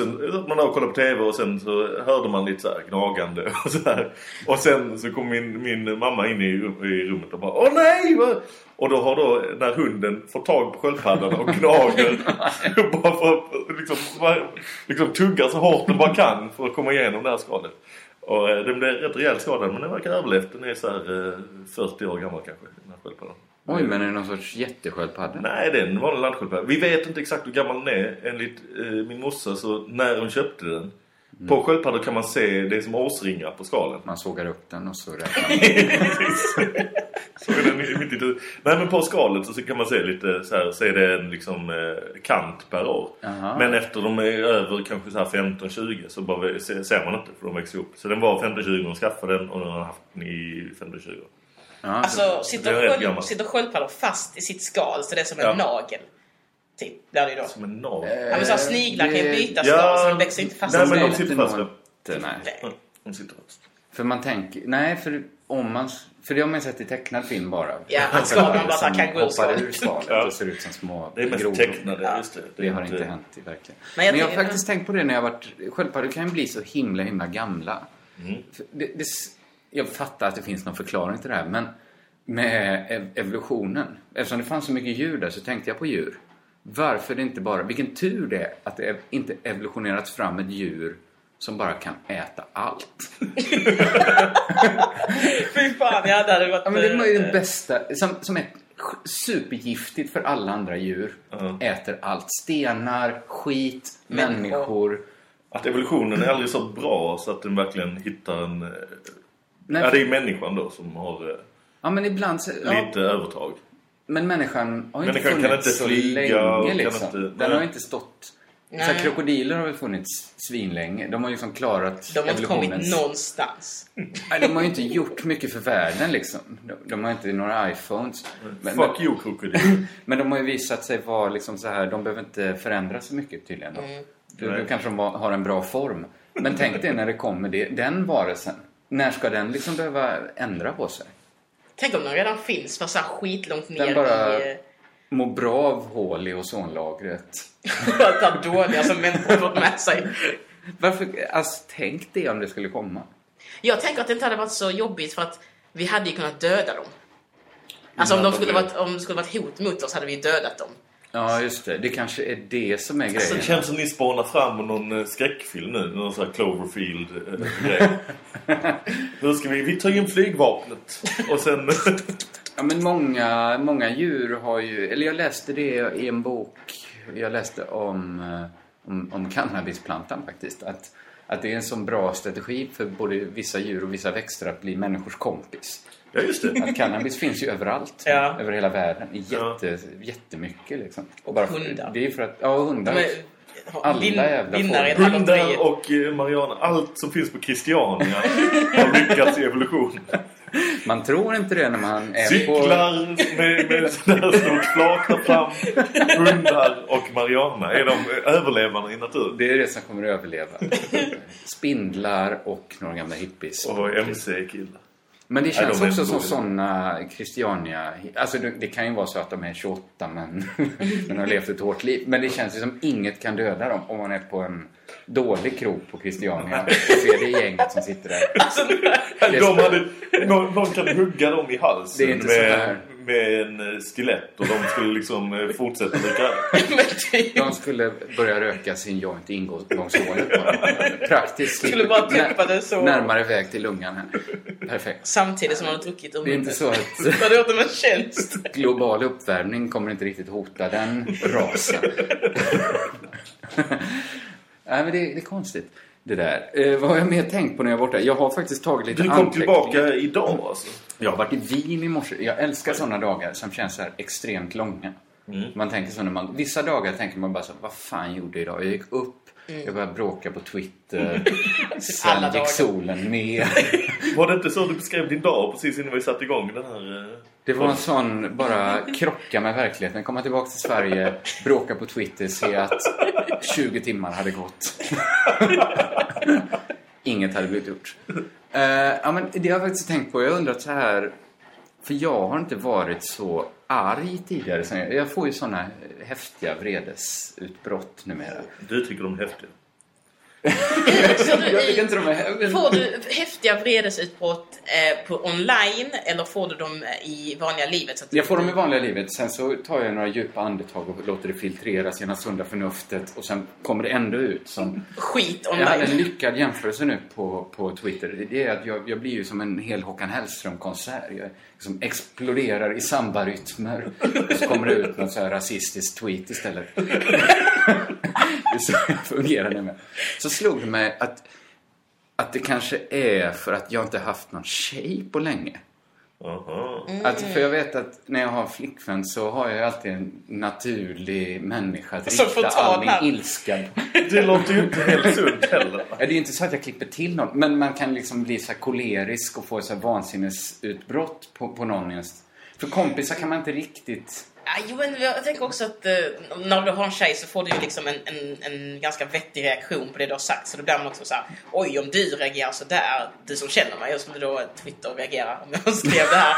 Sen man och kollade på tv och sen så hörde man lite så här gnagande och så här. Och sen så kom min, min mamma in i, i rummet och bara Åh nej! Vad? Och då har då den här hunden fått tag på sköldpaddan och gnager bara för att liksom, liksom tugga så hårt den bara kan för att komma igenom det här skalet. Och eh, den blev rätt rejält skadad men den verkar ha överlevt. Den är så här eh, 40 år gammal kanske, den här sköldpaddan. Oj, men är det någon sorts jättesköldpadda? Nej, det är en vanlig landsköldpadda. Vi vet inte exakt hur gammal den är. Enligt eh, min morsa så när hon köpte den. På sköldpaddor kan man se det som årsringar på skalen. Man sågar upp den och så räknar man. så den mitt i. Nej men på skalet så kan man se lite så här, så är det en liksom eh, kant per år. Jaha. Men efter de är över kanske så här 15-20 så bara se- ser man inte för de växer upp. Så den var 15-20 när de skaffade den och den har haft den i 15-20 år. Ja, Alltså Det sitter, sköld, sköldpaddor fast i sitt skal så det är som en Ja. nagel. Typ, blir det ju då. Som en nagel. Ja, men så här, sniglar kan ju det- byta Ja, skal så de växer inte fast nej, men de skalet. sitter Det är fast. inte, nej. Nej. Ja, de sitter fast. För man tänker, nej för om man, för det har man sett i tecknad film bara. Ja, att skalen bara Som kan gå ur hoppar ur skalet. skalet Ja. och ser ut som små Det är mest grodor. tecknade, Ja. just det. Det har inte hänt i verkligen. Men Men jag jag, har faktiskt tänkt på det när jag varit... Sköldpaddor kan ju bli så himla, himla gamla. För Det, det, jag fattar att det finns någon förklaring till det här, men med ev- evolutionen. Eftersom det fanns så mycket djur där så tänkte jag på djur. Varför det inte bara... Vilken tur det är att det inte evolutionerats fram ett djur som bara kan äta allt. Fy fan, ja det hade varit... Ja, men det var ju eh, det bästa. Som, som är supergiftigt för alla andra djur. Ja. Äter allt. Stenar, skit, Människor. människor. Att evolutionen är aldrig så bra så att den verkligen hittar en... Nej, ja, det är människan då som har eh, Ja, men ibland så... Ja, lite övertag. men människan har ju inte Människan kan funnits inte flyga och länge kan liksom. inte- Den nej. har ju inte stått... Så här, Nej. krokodiler har väl funnits svinlänge. De har ju liksom klarat De har inte kommit någonstans. Nej, de har ju inte gjort mycket för världen liksom. De, de har inte några iPhones. Men, Fuck men, you krokodil. men de har ju visat sig vara liksom så här, de behöver inte förändras så mycket tydligen. Då, Mm. då, då Nej. kanske de har har en bra form. Men tänk dig när det kommer det, den varelsen. När ska den liksom behöva ändra på sig? Tänk om de redan finns fast så här skitlångt ner Den bara- i... eh, Må bra av hål i ozonlagret. Allt det dåliga som människor fått med sig. Varför, alltså tänk det om det skulle komma. Jag tänker att det inte hade varit så jobbigt för att vi hade ju kunnat döda dem. Alltså om, de skulle varit, om det skulle varit hot mot oss hade vi dödat dem. Ja, just det. Det kanske är det som är Det grejen. känns som ni spånar fram någon eh, skräckfilm nu. Någon sån här Cloverfield-grej. Hur ska vi... Vi tar in flygvapnet. Och sen... Ja, men många, många djur har ju... Eller jag läste det i en bok. Jag läste om, eh, om, om cannabisplantan faktiskt. Att, Att det är en sån bra strategi för både vissa djur och vissa växter att bli människors kompis. Ja, just det. Att cannabis finns ju överallt. Ja. Över hela världen. Jätte, Jättemycket liksom. Och bara, hundar. Det är för att, ja, hundar. Men, Alla vin- jävla fåglar. Hundar och eh, Mariana, allt som finns på Christiania har lyckats i evolution. Man tror inte det när man är på... Cyklar med, med sådär stort flak där fram. Hundar och Mariana är de överlevande i naturen. Det är det som kommer att överleva. Spindlar och några gamla hippies. Och MC-killar. Men det känns också som sådana Christiania... Alltså det, kan ju vara så att de är 28 men, men har levt ett hårt liv. Men det känns ju som inget kan döda dem om man är på en dålig krog på Christiania och ser det gänget som sitter där. Alltså, De hade, någon, någon kan hugga dem i halsen Det är inte med, med en eh, stilett och de skulle liksom eh, fortsätta dricka De skulle börja röka sin joint i ingångshålet. Praktiskt. Skulle bara täppa det så. Närmare väg till lungan här. Perfekt. samtidigt som man har druckit ur Det är inte så att gjort dem en tjänst. global uppvärmning kommer inte riktigt hota den rasen. Nej, men det, det är konstigt. Det där. Eh, vad har jag mer tänkt på när jag var borta? Jag har faktiskt tagit lite Du kom tillbaka idag alltså? Jag har varit i Wien i morse. Jag älskar sådana dagar som känns så här extremt långa. Mm. Man tänker så när man... Vissa dagar tänker man bara så vad fan gjorde jag idag? Jag gick upp, jag började bråka på Twitter. Sen Alla dagar. gick solen ner. Var det inte så du beskrev din dag precis innan vi satte igång den här... eh, Det var en sån, bara krocka med verkligheten. Komma tillbaka till Sverige, bråka på Twitter, se att 20 timmar hade gått. Inget hade blivit gjort. Uh, ja, men det har jag faktiskt tänkt på. Jag har undrat så här... För jag har inte varit så arg tidigare. Jag, jag får ju såna häftiga vredesutbrott numera. Du tycker de är häftiga. Jag tycker inte de är... Får du häftiga vredesutbrott eh, på online eller får du dem eh, i vanliga livet? Jag får dem i vanliga livet, sen så tar jag några djupa andetag och låter det filtreras genom sunda förnuftet och sen kommer det ändå ut som... Skit Jag hade en online. lyckad jämförelse nu på, på Twitter. Det är att jag, jag blir ju som en hel Håkan Hellström-konsert. Jag liksom exploderar i sambarytmer. Och så kommer det ut något så här rasistiskt tweet istället. det så jag fungerar nu med. Så slog det mig att, att det kanske är för att jag inte haft någon tjej på länge. Aha. Att, för jag vet att när jag har flickvän så har jag alltid en naturlig människa att Som får rikta ta all min ilska på. Det låter ju inte helt sunt heller. Det är ju inte så att jag klipper till någon, men man kan liksom bli så här kolerisk och få så vansinnesutbrott på, på någon. Just. För kompisar kan man inte riktigt... Jo, men jag tänker också att eh, när du har en tjej så får du ju liksom en, en, en ganska vettig reaktion på det du har sagt. Så då blir man också så här, oj om du reagerar så där, du som känner mig, jag skulle då Twitter reagera om jag skrev det här.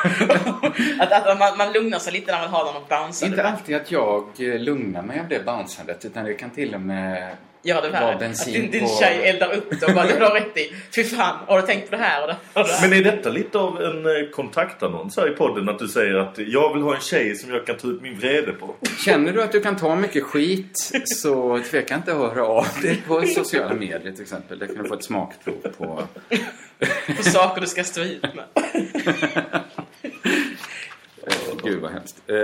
att att man, man lugnar sig lite när man har någon att bouncea. Inte alltid att jag eh, lugnar mig av det bouncandet, utan det kan till och med Gör det värre. Att din, din på... tjej eldar upp det och bara, du har rätt i. Fy fan, har du tänkt på det här och det, och det här? Men är detta lite av en eh, kontaktannons här i podden? Att du säger att jag vill ha en tjej som jag kan ta ut min vrede på? Känner du att du kan ta mycket skit så tveka inte att höra av dig på sociala medier till exempel. Där kan du få ett smakprov på... På saker du ska stå ut med. Gud vad hemskt. Eh,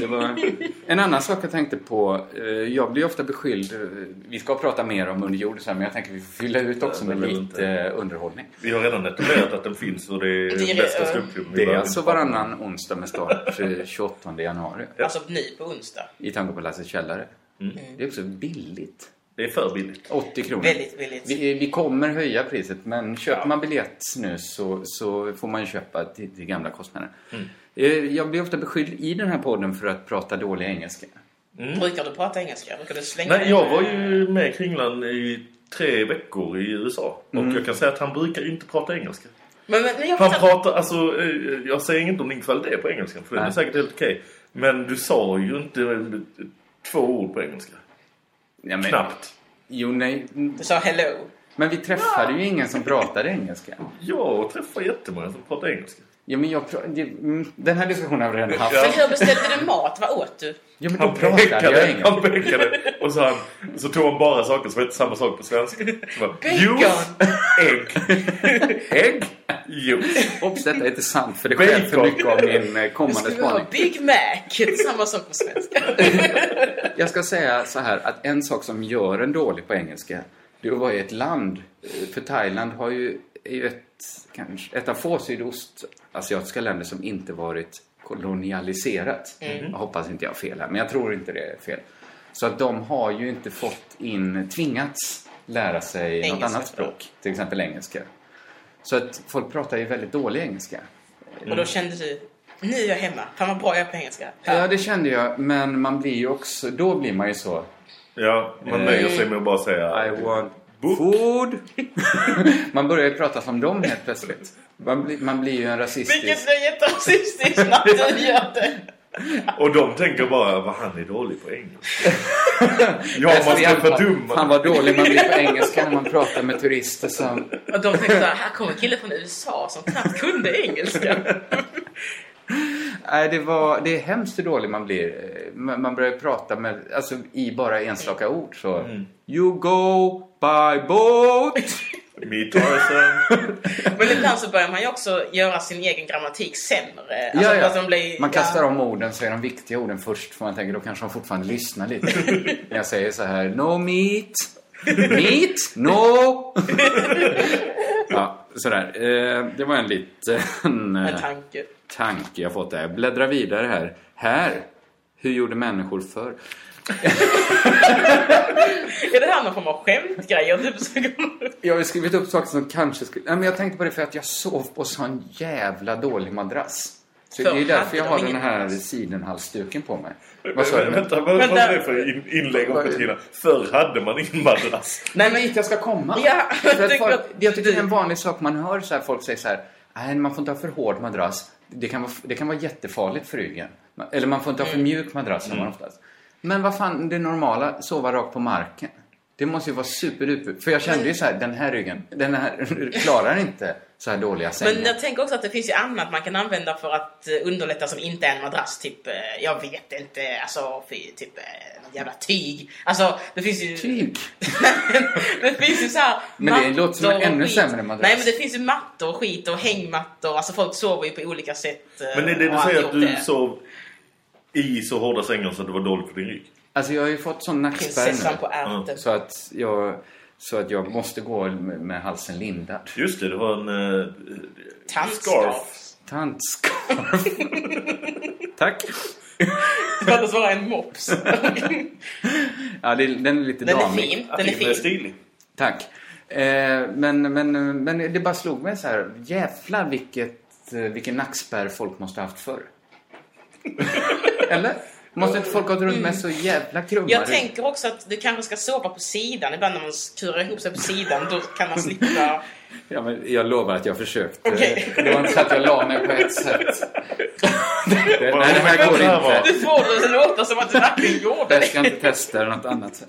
det var en annan sak jag tänkte på. Eh, jag blir ofta beskylld, eh, vi ska prata mer om underjord sen, men jag tänker vi får fylla ut också med lite eh, underhållning. Vi har redan etablerat att den finns och det är Det är- bästa ståuppklubben. Det är behöver alltså varannan onsdag med start eh, 28 januari Alltså nu på onsdag. i Tangopalatsets källare. Mm. Det är också billigt. Det är för billigt. 80 kronor. Väldigt billigt. Vi, vi kommer höja priset, men köper Ja. man biljett nu så, så får man ju köpa till, till gamla kostnader. Mm. Eh, Jag blir ofta beskylld i den här podden för att prata dålig engelska. Brukar du prata engelska? Brukar du slänga Nej, jag var ju med i Kringlan i tre veckor i USA. Och Mm. jag kan säga att han brukar inte prata engelska. Men, men, Han pratar, alltså, eh, jag säger inget om din kvalitet på engelska, för den är säkert helt okej. Men du sa ju inte två ord på engelska. Ja, men, Knappt. Jo, nej. Du sa hello. Men vi träffade ju ingen som pratade engelska. Jag träffar jättemånga som pratar engelska. Ja, men jag, det- mm, den här diskussionen har vi redan haft. Ja. Men hur beställde du mat? Vad åt du? Ja, men då Han jag pekade, han pekade och så, han, så tog han bara saker som hette samma sak på svenska. Juice, ägg, ägg, juice. Hoppas detta är inte sant, för det sker för mycket av min eh, kommande spaning. Big Mac. Samma sak på svenska. Jag ska säga så här, att en sak som gör en dålig på engelska du var i ett land. För Thailand har ju, är ju ett, kanske, ett av få sydostasiatiska länder som inte varit kolonialiserat. Jag hoppas inte jag har fel här, men jag tror inte det är fel. Så att de har ju inte fått in, tvingats lära sig något Engelska. annat språk. Till exempel engelska. Så att folk pratar ju väldigt dålig engelska. Och då kände du, nu är jag hemma. Fan vad bra jag är på engelska. Ja, det kände jag. Men man blir ju också, då blir man ju så. Ja, man nöjer sig med att bara säga... I want Book. food. man börjar ju prata som dem helt plötsligt. Man blir, man blir ju en rasistisk... Vilket är jätterasistiskt när du gör det. Och de tänker bara, vad han är dålig på engelska. ja, man ska fördumma. Han var dålig man blir på engelska när man pratar med turister som... Och de tänkte här kommer en kille från USA som knappt kunde engelska. Nej, det, var, det är hemskt hur dålig man blir. Man börjar prata med, alltså i bara enstaka ord så... Mm. You go by boat! Me Tarzan. Men ibland så börjar man ju också göra sin egen grammatik sämre. ja, ja. att de blir- Man kastar ja. om orden så är de viktiga orden först för man tänker då kanske de fortfarande lyssnar lite. När jag säger så här, no meat, meat, no. ja, sådär. Eh, det var en liten eh, En tanke. tanke jag fått där. Jag bläddrar vidare här. Här, hur gjorde människor förr? Är det här någon form av skämtgrej? Du försöker... Jag har skrivit upp saker som kanske skulle... Nej, men jag tänkte på det för att jag sov på sån jävla dålig madrass. Så Förr det är därför jag har den här sidenhalsduken på mig. Vad sa du? Vänta, vad Vänta. var det för in- inlägg om Petrina? Förr hade man ingen madrass. Nej, men dit jag ska komma. Ja, För jag att tycker folk, att jag tycker det är en vanlig sak man hör så här, folk säger så här. Nej, man får inte ha för hård madrass. Det kan vara, det kan vara jättefarligt för ryggen. Eller man får inte ha för Mm. mjuk madrass, säger man oftast. Men vad fan, det normala, sova rakt på marken. Det måste ju vara superduper. För jag kände ju så här, den här ryggen, den här klarar inte så här dåliga sängar. Men jag tänker också att det finns ju annat man kan använda för att eh, underlätta som inte är en madrass. Typ, eh, jag vet inte, alltså fy, typ eh, något jävla tyg. Alltså, det finns ju... Tyg. det finns ju så här Men det låter som en ännu skit. sämre madrass. Nej men det finns ju mattor och skit och hängmattor. Alltså folk sover ju på olika sätt. Men är det du säger att du det. sov i så hårda sängar så att det var dåligt för din rygg? Alltså jag har ju fått sån nackspärr Prinsessan nu. på ärten. Så att jag, så att jag måste gå med, halsen lindad. Just det, det var en... Uh, Tantscarf. Tantscarf. Tack. Det hade vara en mops. Ja, det, den är lite Den är damig. fin. Den är Fin, men fin. stilig. Tack. Eh, men, men, men det bara slog mig så här. Jävlar vilket, eh, vilken nackspärr folk måste ha haft förr. Eller? Måste inte folk gått runt med så jävla krumma Jag tänker också att du kanske ska sova på sidan. Ibland när man kurar ihop sig på sidan, då kan man slippa... Ja, men jag lovar att jag försökte. Okej. Det var inte så att jag la mig på ett sätt. det, nej, det här går det inte. Du får det att låta som att du verkligen gjorde Jag ska det. inte testa något annat sätt.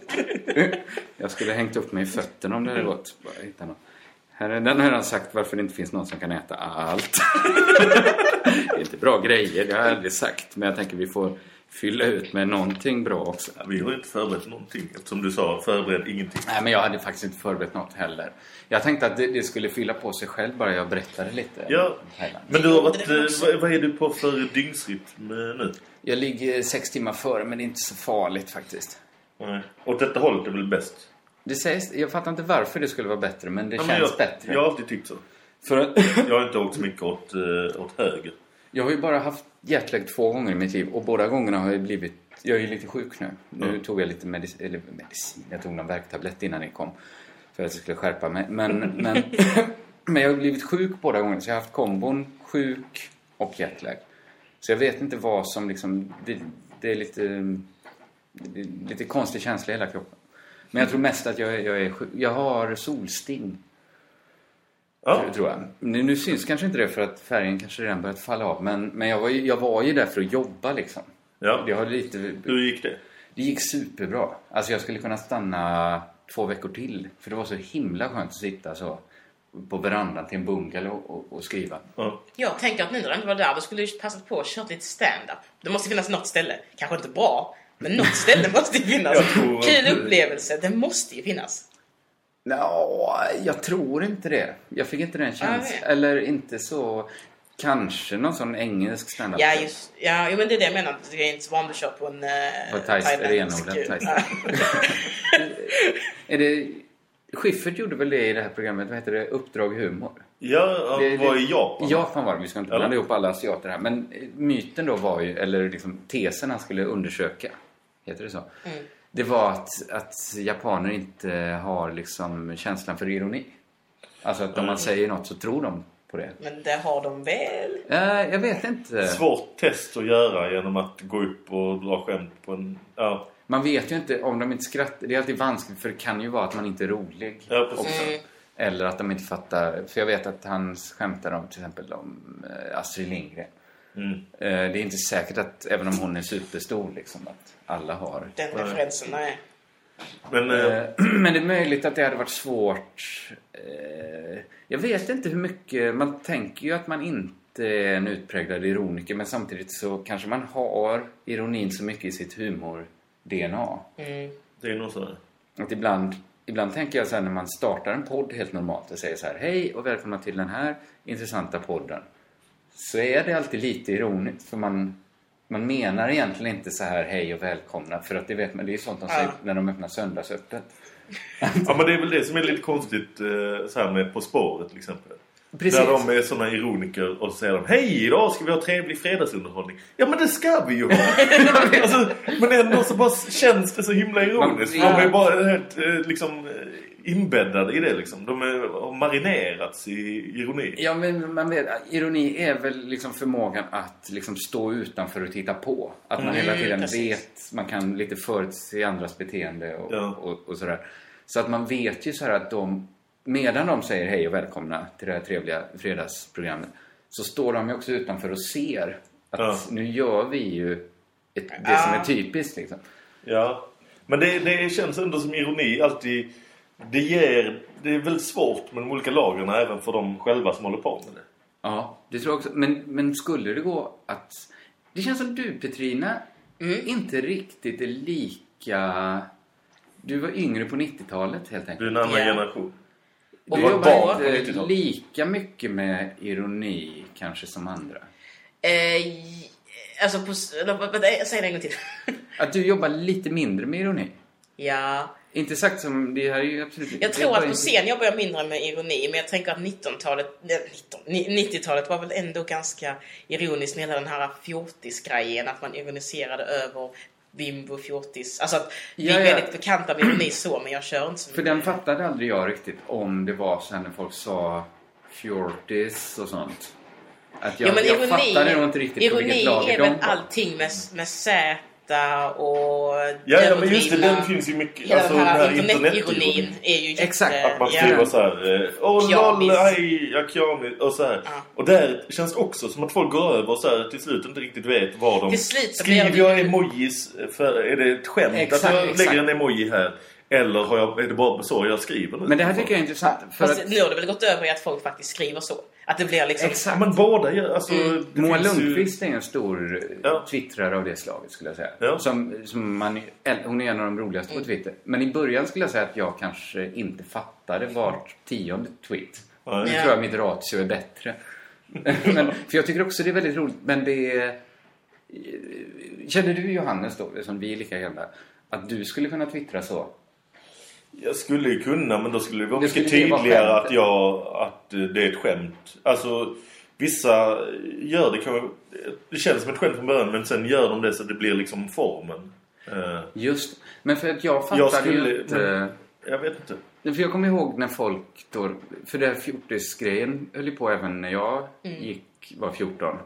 Jag skulle hängt upp mig i fötterna om det hade gått. Bara hitta något. Här är, den har redan sagt varför det inte finns någon som kan äta allt. det är inte bra grejer, det har jag aldrig sagt. Men jag tänker vi får fylla ut med någonting bra också. Ja, vi har inte förberett någonting eftersom du sa förbered ingenting. Nej, men jag hade faktiskt inte förberett något heller. Jag tänkte att det, det skulle fylla på sig själv bara jag berättade lite. Ja, men du har varit, eh, vad, vad är du på för dygnsrytm eh, nu? Jag ligger sex timmar före, men det är inte så farligt faktiskt. Nej. Åt detta hållet är väl bäst? Det sägs, jag fattar inte varför det skulle vara bättre, men det Ja, men känns jag, bättre. Jag har alltid tyckt så. För Jag har inte åkt så mycket åt, eh, åt höger. jag har ju bara haft jetlag två gånger i mitt liv och båda gångerna har jag blivit... Jag är ju lite sjuk nu. Nu Mm. tog jag lite medicin, eller medicin, jag tog någon värktablett innan ni kom. För att jag skulle skärpa mig. Men, men, men jag har blivit sjuk båda gångerna. Så jag har haft kombon sjuk och jetlag. Så jag vet inte vad som liksom... Det, det är lite... Det är lite konstig känsla i hela kroppen. Men jag tror mest att jag, jag är sjuk. Jag har solsting. Ja, Tror jag. Nu, nu syns kanske inte det för att färgen kanske redan börjat falla av. Men, men jag, var ju, jag var ju där för att jobba liksom. ja. Det, har lite, Hur gick det? det gick superbra. Alltså jag skulle kunna stanna två veckor till. För det var så himla skönt att sitta så på verandan till en bungalow och, och skriva. Ja. Jag tänker att nu när du inte var där, då skulle du passat på att köra lite stand-up. Det måste finnas något ställe. Kanske inte bra, men något ställe måste ju finnas. Kul upplevelse, det måste ju finnas. Nå, jag tror inte det. Jag fick inte den känslan. vet. Eller inte så... Kanske någon sån engelsk standup. Ja, just, ja, jo, men det är det jag menar. Du är inte så van att köra på en... Uh, På thais- thais. Är det... Schyffert gjorde väl det i det här programmet, vad heter det? Uppdrag humor. Ja, Det- var det- i Japan. Japan var det, vi ska inte blanda ihop alla asiater här. Men eh, myten då var ju, eller liksom tesen han skulle undersöka, heter det så? Det var att, att japaner inte har liksom känslan för ironi. Alltså att om man säger något så tror de på det. Men det har de väl? Eh, jag vet inte. Svårt test att göra genom att gå upp och dra skämt på en... Ja, Man vet ju inte om de inte skrattar. Det är alltid vanskligt för det kan ju vara att man inte är rolig. ja precis. också. Eller att de inte fattar. För jag vet att han skämtar om till exempel om eh, Astrid Lindgren. Mm. Eh, det är inte säkert att, även om hon är superstor, liksom, att alla har. Den referensen, nej. Men eh, Eh, Men det är möjligt att det hade varit svårt. Jag vet inte hur mycket... Man tänker ju att man inte är en utpräglad ironiker men samtidigt så kanske man har ironin så mycket i sitt humor-DNA. det är nog så. Att ibland, ibland tänker jag så här när man startar en podd helt normalt och säger så här Hej och välkomna till den här intressanta podden. Så är det alltid lite ironiskt för man, man menar egentligen inte så här hej och välkomna för att det vet man, det är sånt de säger när de öppnar söndagsöppet. Ja, men det är väl det som är lite konstigt eh, så här med På spåret till exempel. Precis. Där de är såna ironiker och säger de Hej, idag ska vi ha trevlig fredagsunderhållning. Ja, men det ska vi ju ha! alltså, men ändå så bara känns det så himla ironiskt. Man- De är bara helt eh, liksom eh, inbäddade i det liksom. De är, har marinerats i ironi. Ja, men man vet, ironi är väl liksom förmågan att liksom stå utanför och titta på. Att man hela tiden precis. vet, man kan lite förutse andras beteende och, Ja. och, och sådär. Så att man vet ju så här att de, medan de säger hej och välkomna till det här trevliga fredagsprogrammet, så står de ju också utanför och ser att Ja. nu gör vi ju ett, det som är typiskt liksom. Ja. Men det, det känns ändå som ironi alltid... Det ger... Det är väldigt svårt med de olika lagren även för de själva som håller på med det. Ja, det tror jag också. Men, men skulle det gå att... Det känns som du, Petrina, inte riktigt är lika... Du var yngre på 90-talet helt Du är enkelt. en annan Ja. generation. Du Och var jobbar inte 90-talet. lika mycket med ironi kanske som andra. Eh, alltså, på, s- eller, vad- vad- säg det en gång till. Att du jobbar lite mindre med ironi. ja. Inte sagt som... Det här är ju absolut... Jag tror att på inte- scen jobbar jag mindre med ironi, men jag tänker att 19-talet, nej, 19, ni- 90-talet var väl ändå ganska ironiskt med hela den här fjortis-grejen, att man ironiserade över bimbo fjortis. Alltså att vi Ja, är ja. väldigt bekanta med ironi så, men jag kör inte så För den fattade aldrig jag riktigt om det var så här när folk sa fjortis och sånt. Att jag, ja, men jag ironi, fattade nog inte riktigt på ironi vilket är de väl var. allting med, med Z och Ja, ja men just det. Den finns ju mycket. Hela alltså den här, här internetironin är ju jätte... Exakt, Att man ja. skriver så här. eh, Åh lol, hej, ja. Och så här. Ja. Och där känns också som att folk går över och så här, till slut inte riktigt vet vad de... Till slut Skriver jag emojis? För, är det ett skämt Exakt, att jag exakt. lägger en emoji här? Eller har jag, är det bara så jag skriver nu? Men det här tycker jag är intressant. För Fast att nu har det väl gått över i att folk faktiskt skriver så. Att det blir liksom... Exakt. men båda gör... Alltså, det Moa finns ju- Lundqvist är en stor Ja. twittrare av det slaget skulle jag säga. Ja. Som, som man, hon är en av de roligaste på Twitter. Men i början skulle jag säga att jag kanske inte fattade vart tionde tweet. Ja. Nu Ja. tror jag mitt ratio är bättre. men, för jag tycker också det är väldigt roligt. Men det är... Känner du Johannes då, som vi är lika gamla, att du skulle kunna twittra så? Jag skulle ju kunna, men då skulle det vara Det mycket vara tydligare skämt. att, jag, att det är ett skämt. Alltså, vissa gör det kanske... Det känns som ett skämt från början, men sen gör de det så det blir liksom formen. Eh, Just Men för att jag fattade Jag skulle- ju inte... men- jag vet inte. För jag kommer ihåg när folk då... För det här fjortisgrejen höll ju på även när jag gick, var 14.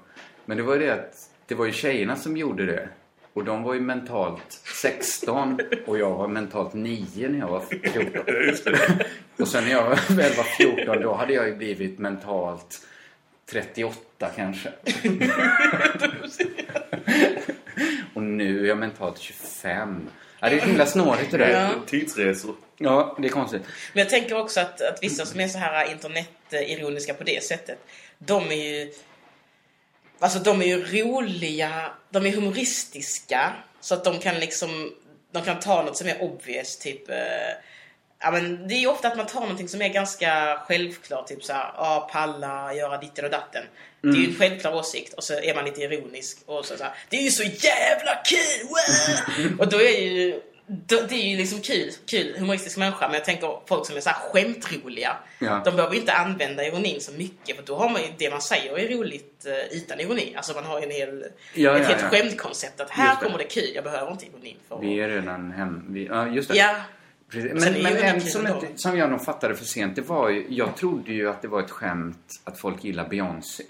Men det var ju det att det var ju tjejerna som gjorde det. Och de var ju mentalt 16 och jag var mentalt 9 när jag var 14. Och sen när jag väl var 14 då hade jag ju blivit mentalt 38 kanske. och nu är jag mentalt 25. Ja, det är himla snårigt det där. Ja. Tidsresor. Ja, det är konstigt. Men jag tänker också att, att vissa som är så här internetironiska på det sättet, de är ju... Alltså de är ju roliga, de är humoristiska, så att de kan liksom... De kan ta något som är obvious, typ... Eh, ja, men det är ju ofta att man tar någonting som är ganska självklart, typ så här, ja, palla, göra ditten och datten. Det är ju en självklar åsikt och så är man lite ironisk och så, så här, det är ju så jävla kul! Och då är ju det är ju liksom kul, kul humoristisk människa, men jag tänker folk som är så här skämtroliga. Ja. De behöver ju inte använda ironin så mycket, för då har man ju, det man säger är roligt eh, utan ironi. Alltså man har en hel, Ja, ett ja, helt ja. skämtkoncept att här det. kommer det kul, jag behöver inte ironin för Vi är redan hem... Vi, ja, just det. Ja, Precis. Men, är men en som, inte, som jag nog fattade för sent, det var ju... Jag trodde ju att det var ett skämt att folk gillar Beyoncé.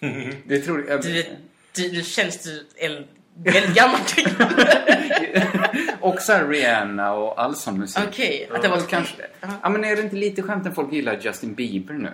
Det trodde jag... du, du, du känns du el, väldigt gammal tycker och så här Rihanna och all sån musik. Okej, att det var kanske, skämt. Ja, men är det inte lite skämt när folk gillar Justin Bieber nu?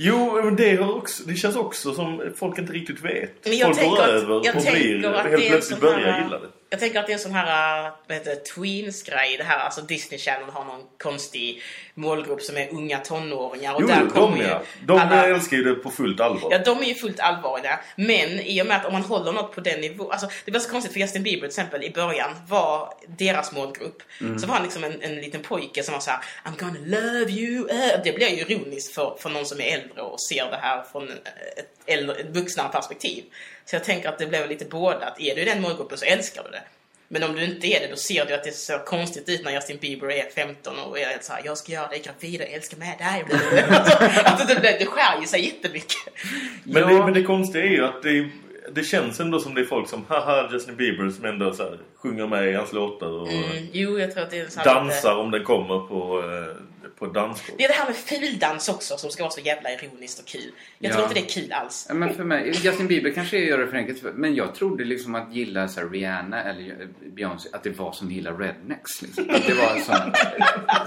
Jo, men det, har också, det känns också som folk inte riktigt vet. Men jag folk tänker går att- över jag och blir, att det är helt en plötsligt börjar här- gilla det. Jag tänker att det är en sån här, vad heter det, tweens-grej. Det här, alltså Disney Channel har någon konstig målgrupp som är unga tonåringar. Och Jo, där de kommer ju ja. De alla- älskar ju det på fullt allvar. Ja, de är ju fullt allvarliga. Men i och med att om man håller något på den nivån... Alltså, det var så konstigt för Justin Bieber till exempel i början var deras målgrupp. Så var han liksom en, en liten pojke som var så här: I'm gonna love you. eh." Det blir ju ironiskt för, för någon som är äldre och ser det här från ett, äldre, ett vuxnare perspektiv. Så jag tänker att det blev lite båda. Att är du i den målgruppen så älskar du det. Men om du inte är det, då ser du att det ser konstigt ut när Justin Bieber är 15 och är helt så här, jag ska göra dig gravid och älska med dig. alltså, det, det, det skär ju sig jättemycket. Men, Ja. det, men det konstiga är ju att det, det känns ändå som det är folk som haha Justin Bieber som ändå så här, sjunger med i hans låtar och Mm, jo, jag tror att det är dansar Lite... om den kommer på, eh, på dansgolv. Det är det här med fildans också som ska vara så jävla ironiskt och kul. Jag Ja. tror inte det är kul alls. Men för mig, Justin Bieber kanske gör det för enkelt, men jag trodde liksom att gilla så här, Rihanna eller eh, Beyoncé, att det var som gillar rednecks. Liksom. Att det var sån,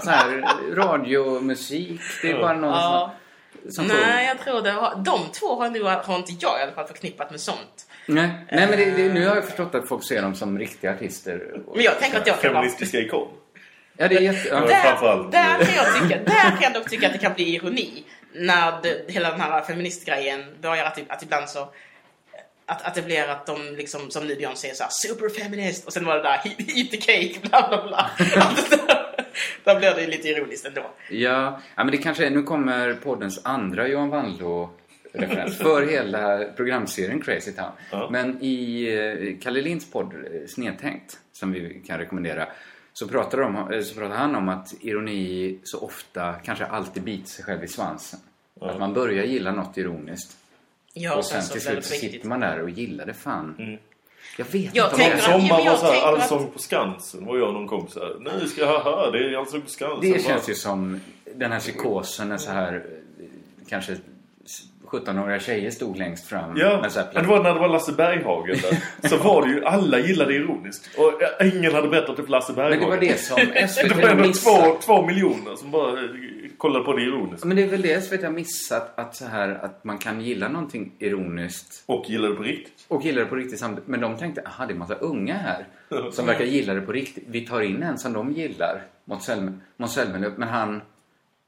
så här, radiomusik, det är bara någon Ja. som, som Nej, jag tror det har... De två har, nu, har inte jag i alla fall förknippat med sånt. Nej, nej men det, det, nu har jag förstått att folk ser dem som riktiga artister. Men jag tänker att jag kan vara... Feministiska ikon. Ja, det är jätte... Ja. Ja. Där, där, kan jag tycka, där kan jag dock tycka att det kan bli ironi. När det, hela den här feministgrejen börjar att, att ibland så... Att, att det blir att de liksom, som nu Beyoncé är såhär superfeminist och sen var det där eat the cake, bla bla bla. Där- blir det lite ironiskt ändå. Ja, ja, men det kanske är, nu kommer poddens andra Johan Wandlo-referens för hela programserien Crazy Town. Ja. Men i eh, Kalle Linds podd eh, Snedtänkt, som vi kan rekommendera, så pratar, de, eh, så pratar han om att ironi så ofta, kanske alltid biter sig själv i svansen. Att man börjar gilla något ironiskt Ja, och sen till slut så sitter man där och gillar det fan. Jag vet Jag inte om tänker men jag var så här, allsång på Skansen var jag och någon kompis här. Nu ska jag haha, det är allsång på Skansen. det känns ju som den här psykosen när så här eh, kanske 17-åriga tjejer stod längst fram. Ja, med så här men det var när det var Lasse Berghagen där. Så var det ju, alla gillade ironiskt. Och ingen hade berättat det för Lasse Men Berghagen. det var det som Det SVT var har ändå missat. två, två miljoner som bara eh, kollade på det ironiskt. Men det är väl det SVT har missat. Att, så här, att man kan gilla någonting ironiskt Och gillade på riktigt. och gilla det på riktigt samtidigt. Men de tänkte, aha det är massa unga här som verkar gilla det på riktigt. Vi tar in en som de gillar, Måns Zelmerlöw. Men han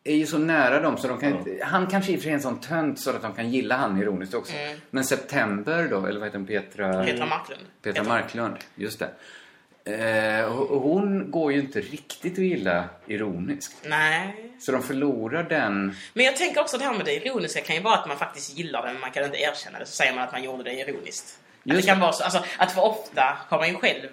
är ju så nära dem så de kan inte... Han kanske i och för sig är en sån tönt så att de kan gilla han ironiskt också. Men September då, eller vad heter hon? Petra... Petra Marklund. Petra Marklund, just det. Eh, hon går ju inte riktigt att gilla ironiskt. Nej. Så de förlorar den... Men jag tänker också det här med det ironiska kan ju vara att man faktiskt gillar det men man kan inte erkänna det. Så säger man att man gjorde det ironiskt. Att det Just kan vara så, alltså att för ofta har man ju själv...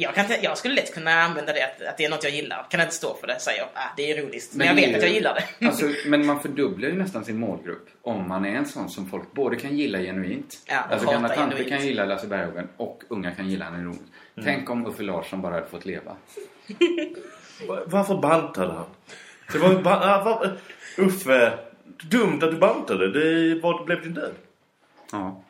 Jag, kan, jag skulle lätt kunna använda det att, att det är något jag gillar. Kan inte stå för det, säger jag. Ah, det är ironiskt. Men, jag det är vet att ju- jag gillar det. Alltså, men man fördubblar ju nästan sin målgrupp om man är en sån som folk både kan gilla genuint. Ja, alltså gamla tanter genuint. kan gilla Lasse Berghagen och unga kan gilla han ironiskt. Tänk om Uffe Larsson bara hade fått leva. Va- Varför bantade han? Det var, ba, ah, va, Uffe, dumt att du bantade. Det var, blev din död. Ja.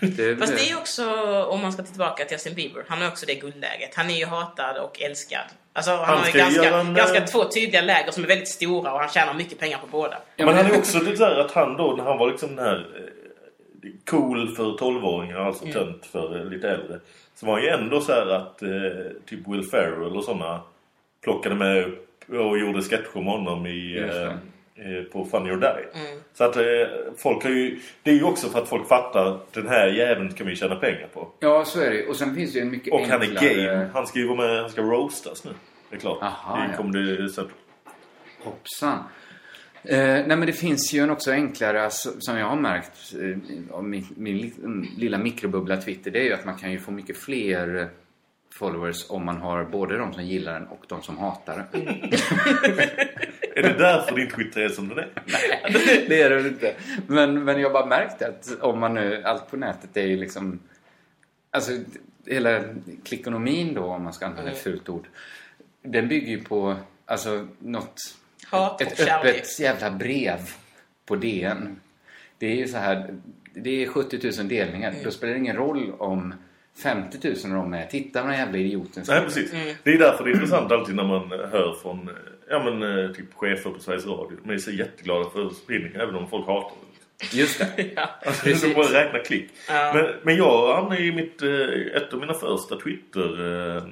Det, Fast det är ju också, om man ska tillbaka till Justin Bieber, han har också det guldläget. Han är ju hatad och älskad. Alltså han, Han har ju ska ganska, en, ganska två tydliga läger som är väldigt stora och han tjänar mycket pengar på båda. Men han är också lite där att han då, när han var liksom den här eh, cool för 12-åringar, alltså Mm. tönt för eh, lite äldre. Så var han ju ändå så här att eh, typ Will Ferrell och sådana plockade med upp och gjorde sketcher med honom i, Just det. eh, på Funny or Die. Mm. Så att eh, folk har ju, det är ju också för att folk fattar den här jäveln kan vi tjäna pengar på. Ja, så är det. Och sen finns det ju en mycket Och han är enklare... game. Han ska ju vara med, han ska roastas nu. Det är klart. Aha, det ja. kommer det så att, Hoppsan. Eh, nej men det finns ju en också enklare, alltså, som jag har märkt eh, av min, min mm, lilla mikrobubbla Twitter, det är ju att man kan ju få mycket fler followers om man har både de som gillar den och de som hatar den. Är det därför din Twitter är som den är? det är det väl inte. Men, men jag har bara märkt att om man nu, allt på nätet är ju liksom... Alltså hela klickonomin då, om man ska använda ett fult ord. Den bygger ju på, alltså något... Hat och ett kärlek. öppet jävla brev på DN. Det är ju så här, det är 70 000 delningar. Mm. Då spelar det ingen roll om 50 000 av dem är Titta på den jävla idioten. Nej, precis. Mm. Det är därför det är intressant alltid när man hör från ja, men, eh, typ chefer på Sveriges Radio. De är så jätteglada för spridning, även om folk hatar det. Just det. Ja. Alltså, Precis. de bara räknar klick. Ja. Men, men jag hamnade i mitt, eh, ett av mina första Twitter... Eh, eh,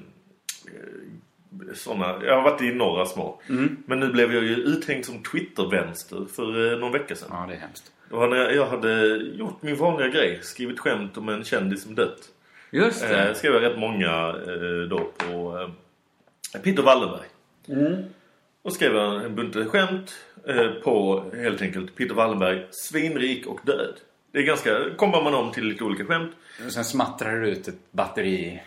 såna, jag har varit i några små. Mm. Men nu blev jag ju uthängd som Twitter-vänster för eh, någon vecka sedan. Ja, det är hemskt. Det var när jag, jag hade gjort min vanliga grej. Skrivit skämt om en kändis som dött. Just Eh, det. skrev jag rätt många eh, då på eh, Peter Wallenberg. Och skrev jag en bunt skämt eh, på helt enkelt Peter Wallenberg, svinrik och död. Det är ganska, kommer man om till lite olika skämt. Och sen smattrar du ut ett batteri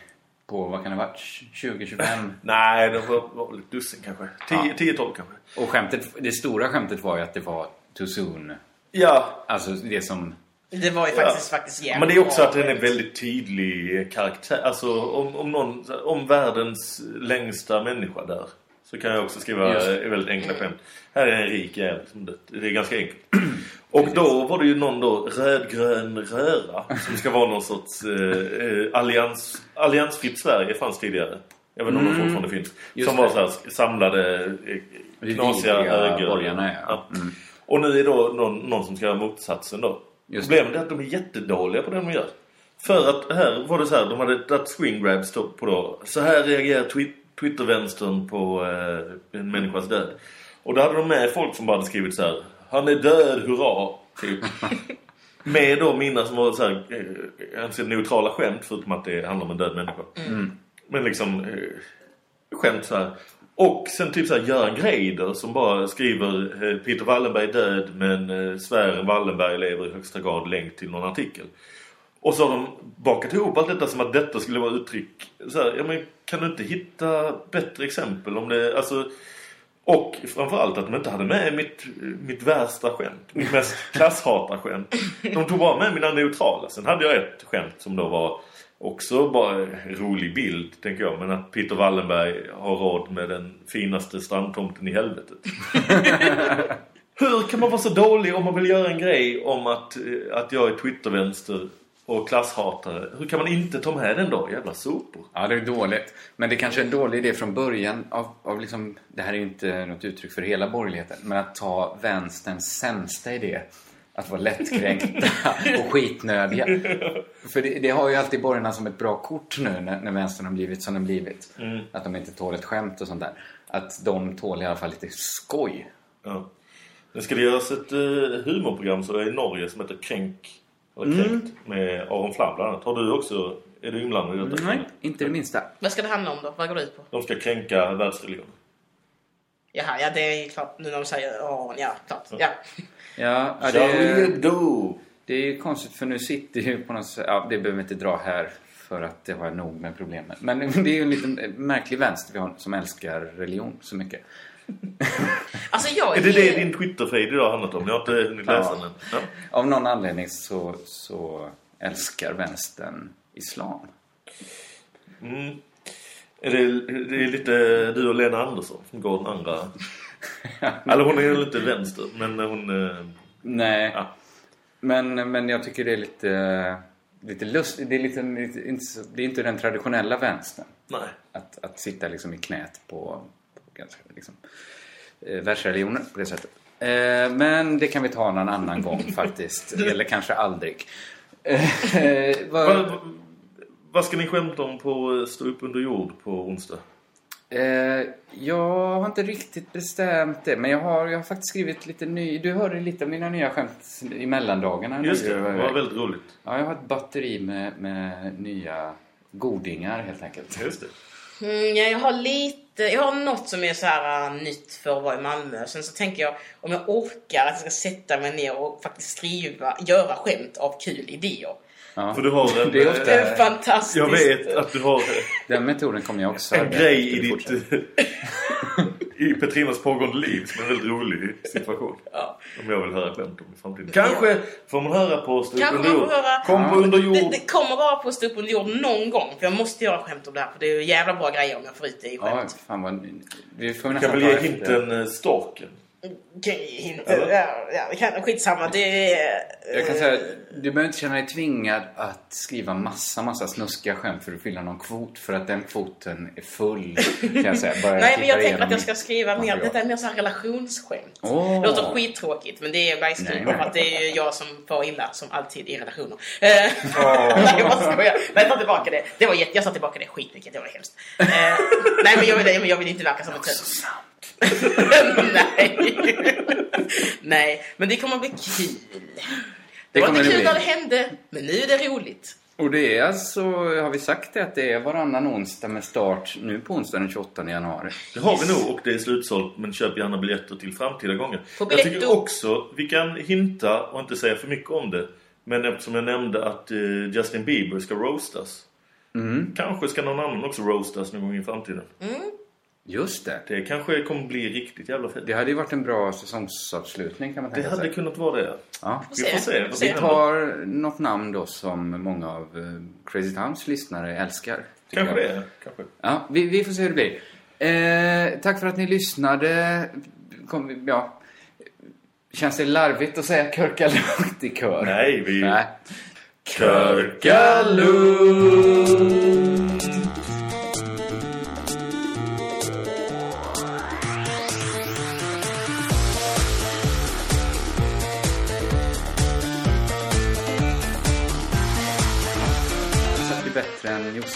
på, vad kan det varit? 20-25? Nej, det var, var väl ett dussin kanske. 10-12 Ja. kanske. Och skämtet, det stora skämtet var ju att det var too soon. Ja, Alltså det som... Det var ju Ja. faktiskt, faktiskt jävligt men det är också bra. att den är väldigt tydlig karaktär. Alltså om, om någon, om världens längsta människa där. Så kan jag också skriva Just. eh, väldigt enkla skämt. Här är en rik jävel. Det är ganska enkelt. Och då var det ju någon då rödgrön röra som ska vara någon sorts eh, eh, allians, alliansfritt Sverige fanns tidigare. Jag vet inte om de fortfarande finns. Mm. Just som var det. så här samlade eh, Det knasiga höger. borgarna, ja. Mm. Och nu är då någon, någon som ska göra motsatsen då. Just Problemet är att de är jättedåliga på det de gör. För att här var det så här, de hade ett screen grab på då. Så här reagerar twi- Twitter-vänstern på eh, en människas död. Och då hade de med folk som bara hade skrivit så här. Han är död, hurra! Typ. med då mina som var så här, eh, neutrala skämt förutom att det handlar om en död människa. Men liksom eh, skämt så här. Och sen typ såhär, Göran Greider som bara skriver eh, Peter Wallenberg död men eh, sfären Wallenberg lever i högsta grad länk till någon artikel. Och så har de bakat ihop allt detta som att detta skulle vara uttryck. Så här, ja, men kan du inte hitta bättre exempel om det, alltså och framförallt att de inte hade med mitt, mitt värsta skämt. Mitt mest klasshatarskämt. De tog bara med mina neutrala. Sen hade jag ett skämt som då var också bara rolig bild, tänker jag. Men att Peter Wallenberg har råd med den finaste strandtomten i helvetet. Hur kan man vara så dålig om man vill göra en grej om att, eh, att jag är Twittervänster och klasshatare? Hur kan man inte ta med den då? Jävla sopor. Ja, det är dåligt. Men det kanske är en dålig idé från början av, av liksom, det här är ju inte något uttryck för hela borgerligheten, men att ta vänsterns sämsta idé. Att vara lättkränkta och skitnödiga. För det, det har ju alltid borgarna som ett bra kort nu när, när vänstern har blivit som den blivit. Att de inte tål ett skämt och sånt där. Att de tål i alla fall lite skoj. Ja. Det ska det göras ett uh, humorprogram så det är i Norge som heter Kränk. Eller Kränkt. Med Aron Flam bland annat. Har du också... Är du inblandad i detta? Nej, inte det minsta. Vad ska det handla om då? Vad går det ut på? De ska kränka världsreligionen. Jaha, ja det är ju klart nu när de säger ja, ja, klart. Ja. Ja, ja Charlie det, Hebdo! det är ju konstigt för nu sitter ju på något sätt, ja det behöver vi inte dra här för att det har nog med problemen. Men det är ju en liten märklig vänster vi har som älskar religion så mycket. Alltså jag Är det det din Twitter-feed idag handlat om? Jag har inte hunnit läsa Ja. den. Ja. Av någon anledning så, så älskar vänstern islam. Mm. Är det, det är lite du och Lena Andersson som går den andra... Eller hon är ju lite vänster, men hon... eh, Nej, Ja. men, men jag tycker det är lite, lite lustigt. Det är, lite, lite, inte, det är inte den traditionella vänstern. Nej. Att, att sitta liksom i knät på, på ganska, liksom, eh, världsreligioner på det sättet. Eh, men det kan vi ta någon annan gång faktiskt. Eller kanske aldrig. Eh, vad- Vad, vad ska ni skämta om på Stå upp under jord på onsdag? Eh, jag har inte riktigt bestämt det, men jag har, jag har faktiskt skrivit lite ny... Du hörde lite av mina nya skämt i mellandagarna. Just det, det var väldigt roligt. Ja, jag har ett batteri med, med nya godingar helt enkelt. Just det. Mm, ja, jag har lite, jag har något som är så här uh, nytt för att vara i Malmö. Sen så tänker jag om jag orkar att jag ska sätta mig ner och faktiskt skriva, göra skämt av kul idéer. Ja. För du har en... Det är ofta- Det är fantastiskt. Jag vet att du har Den metoden kommer jag också en grej i ditt... I Petrinas pågående liv som är en väldigt rolig situation. Om jag vill höra skämt om i framtiden. Kanske får man höra på Stup under jord. höra. Kom på under jord. Det, det kommer vara på Stup under jord någon gång. För jag måste göra skämt om det här. För det är ju jävla bra grejer om jag får ut det i Ja, skämt. fan vad... Vi får kan nästan väl ta ge hinten eh, storken. Ju inte... Ja, skitsamma. Det är... Jag kan säga, du behöver inte känna dig tvingad att skriva massa, massa snuskiga skämt för att fylla någon kvot. För att den kvoten är full, kan jag säga. Bara Nej, men jag tänker att jag ska skriva mer... Detta är mer så här relationsskämt. Åh. Det låter skittråkigt, men det är nej. För att det är ju jag som får illa, som alltid i relationer. Eh, nej, jag skojar. Nej, jag tar tillbaka det. det var jätte, jag tar tillbaka det skitmycket. Det var hemskt. Eh, nej, men jag vill, jag vill inte verka som en tönt. Nej. nej, men det kommer bli kul. Det, Det var inte det kul när det hände, men nu är det roligt. Och det är alltså, har vi sagt det, att det är varannan onsdag med start nu på onsdag den 28 januari. Det har vi nog och det är slutsålt men köp gärna biljetter till framtida gånger. Jag tycker också vi kan hinta och inte säga för mycket om det. Men eftersom jag nämnde att eh, Justin Bieber ska roastas. Kanske ska någon annan också roastas någon gång i framtiden. Just det. Det kanske kommer bli riktigt jävla fett. Det hade ju varit en bra säsongsavslutning kan man Det tänka hade sig. kunnat vara det. Ja. Vi får se. Vi tar något namn då som många av eh, Crazy Towns lyssnare älskar. Kanske jag. det. Kanske. Ja, vi, vi får se hur det blir. Eh, tack för att ni lyssnade. Kom, ja. Känns det larvigt att säga körkalund i kör? Nej, vi... Nej. Körkalund!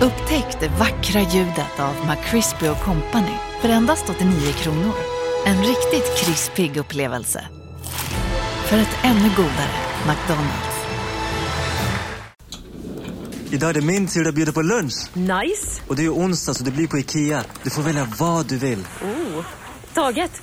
Upptäck det vackra ljudet av McCrispy Company för endast 89 kronor. En riktigt krispig upplevelse. För ett ännu godare McDonalds. Idag är det min tur att bjuda på lunch. Nice! Och det är onsdag så det blir på Ikea. Du får välja vad du vill. Oh. Taget!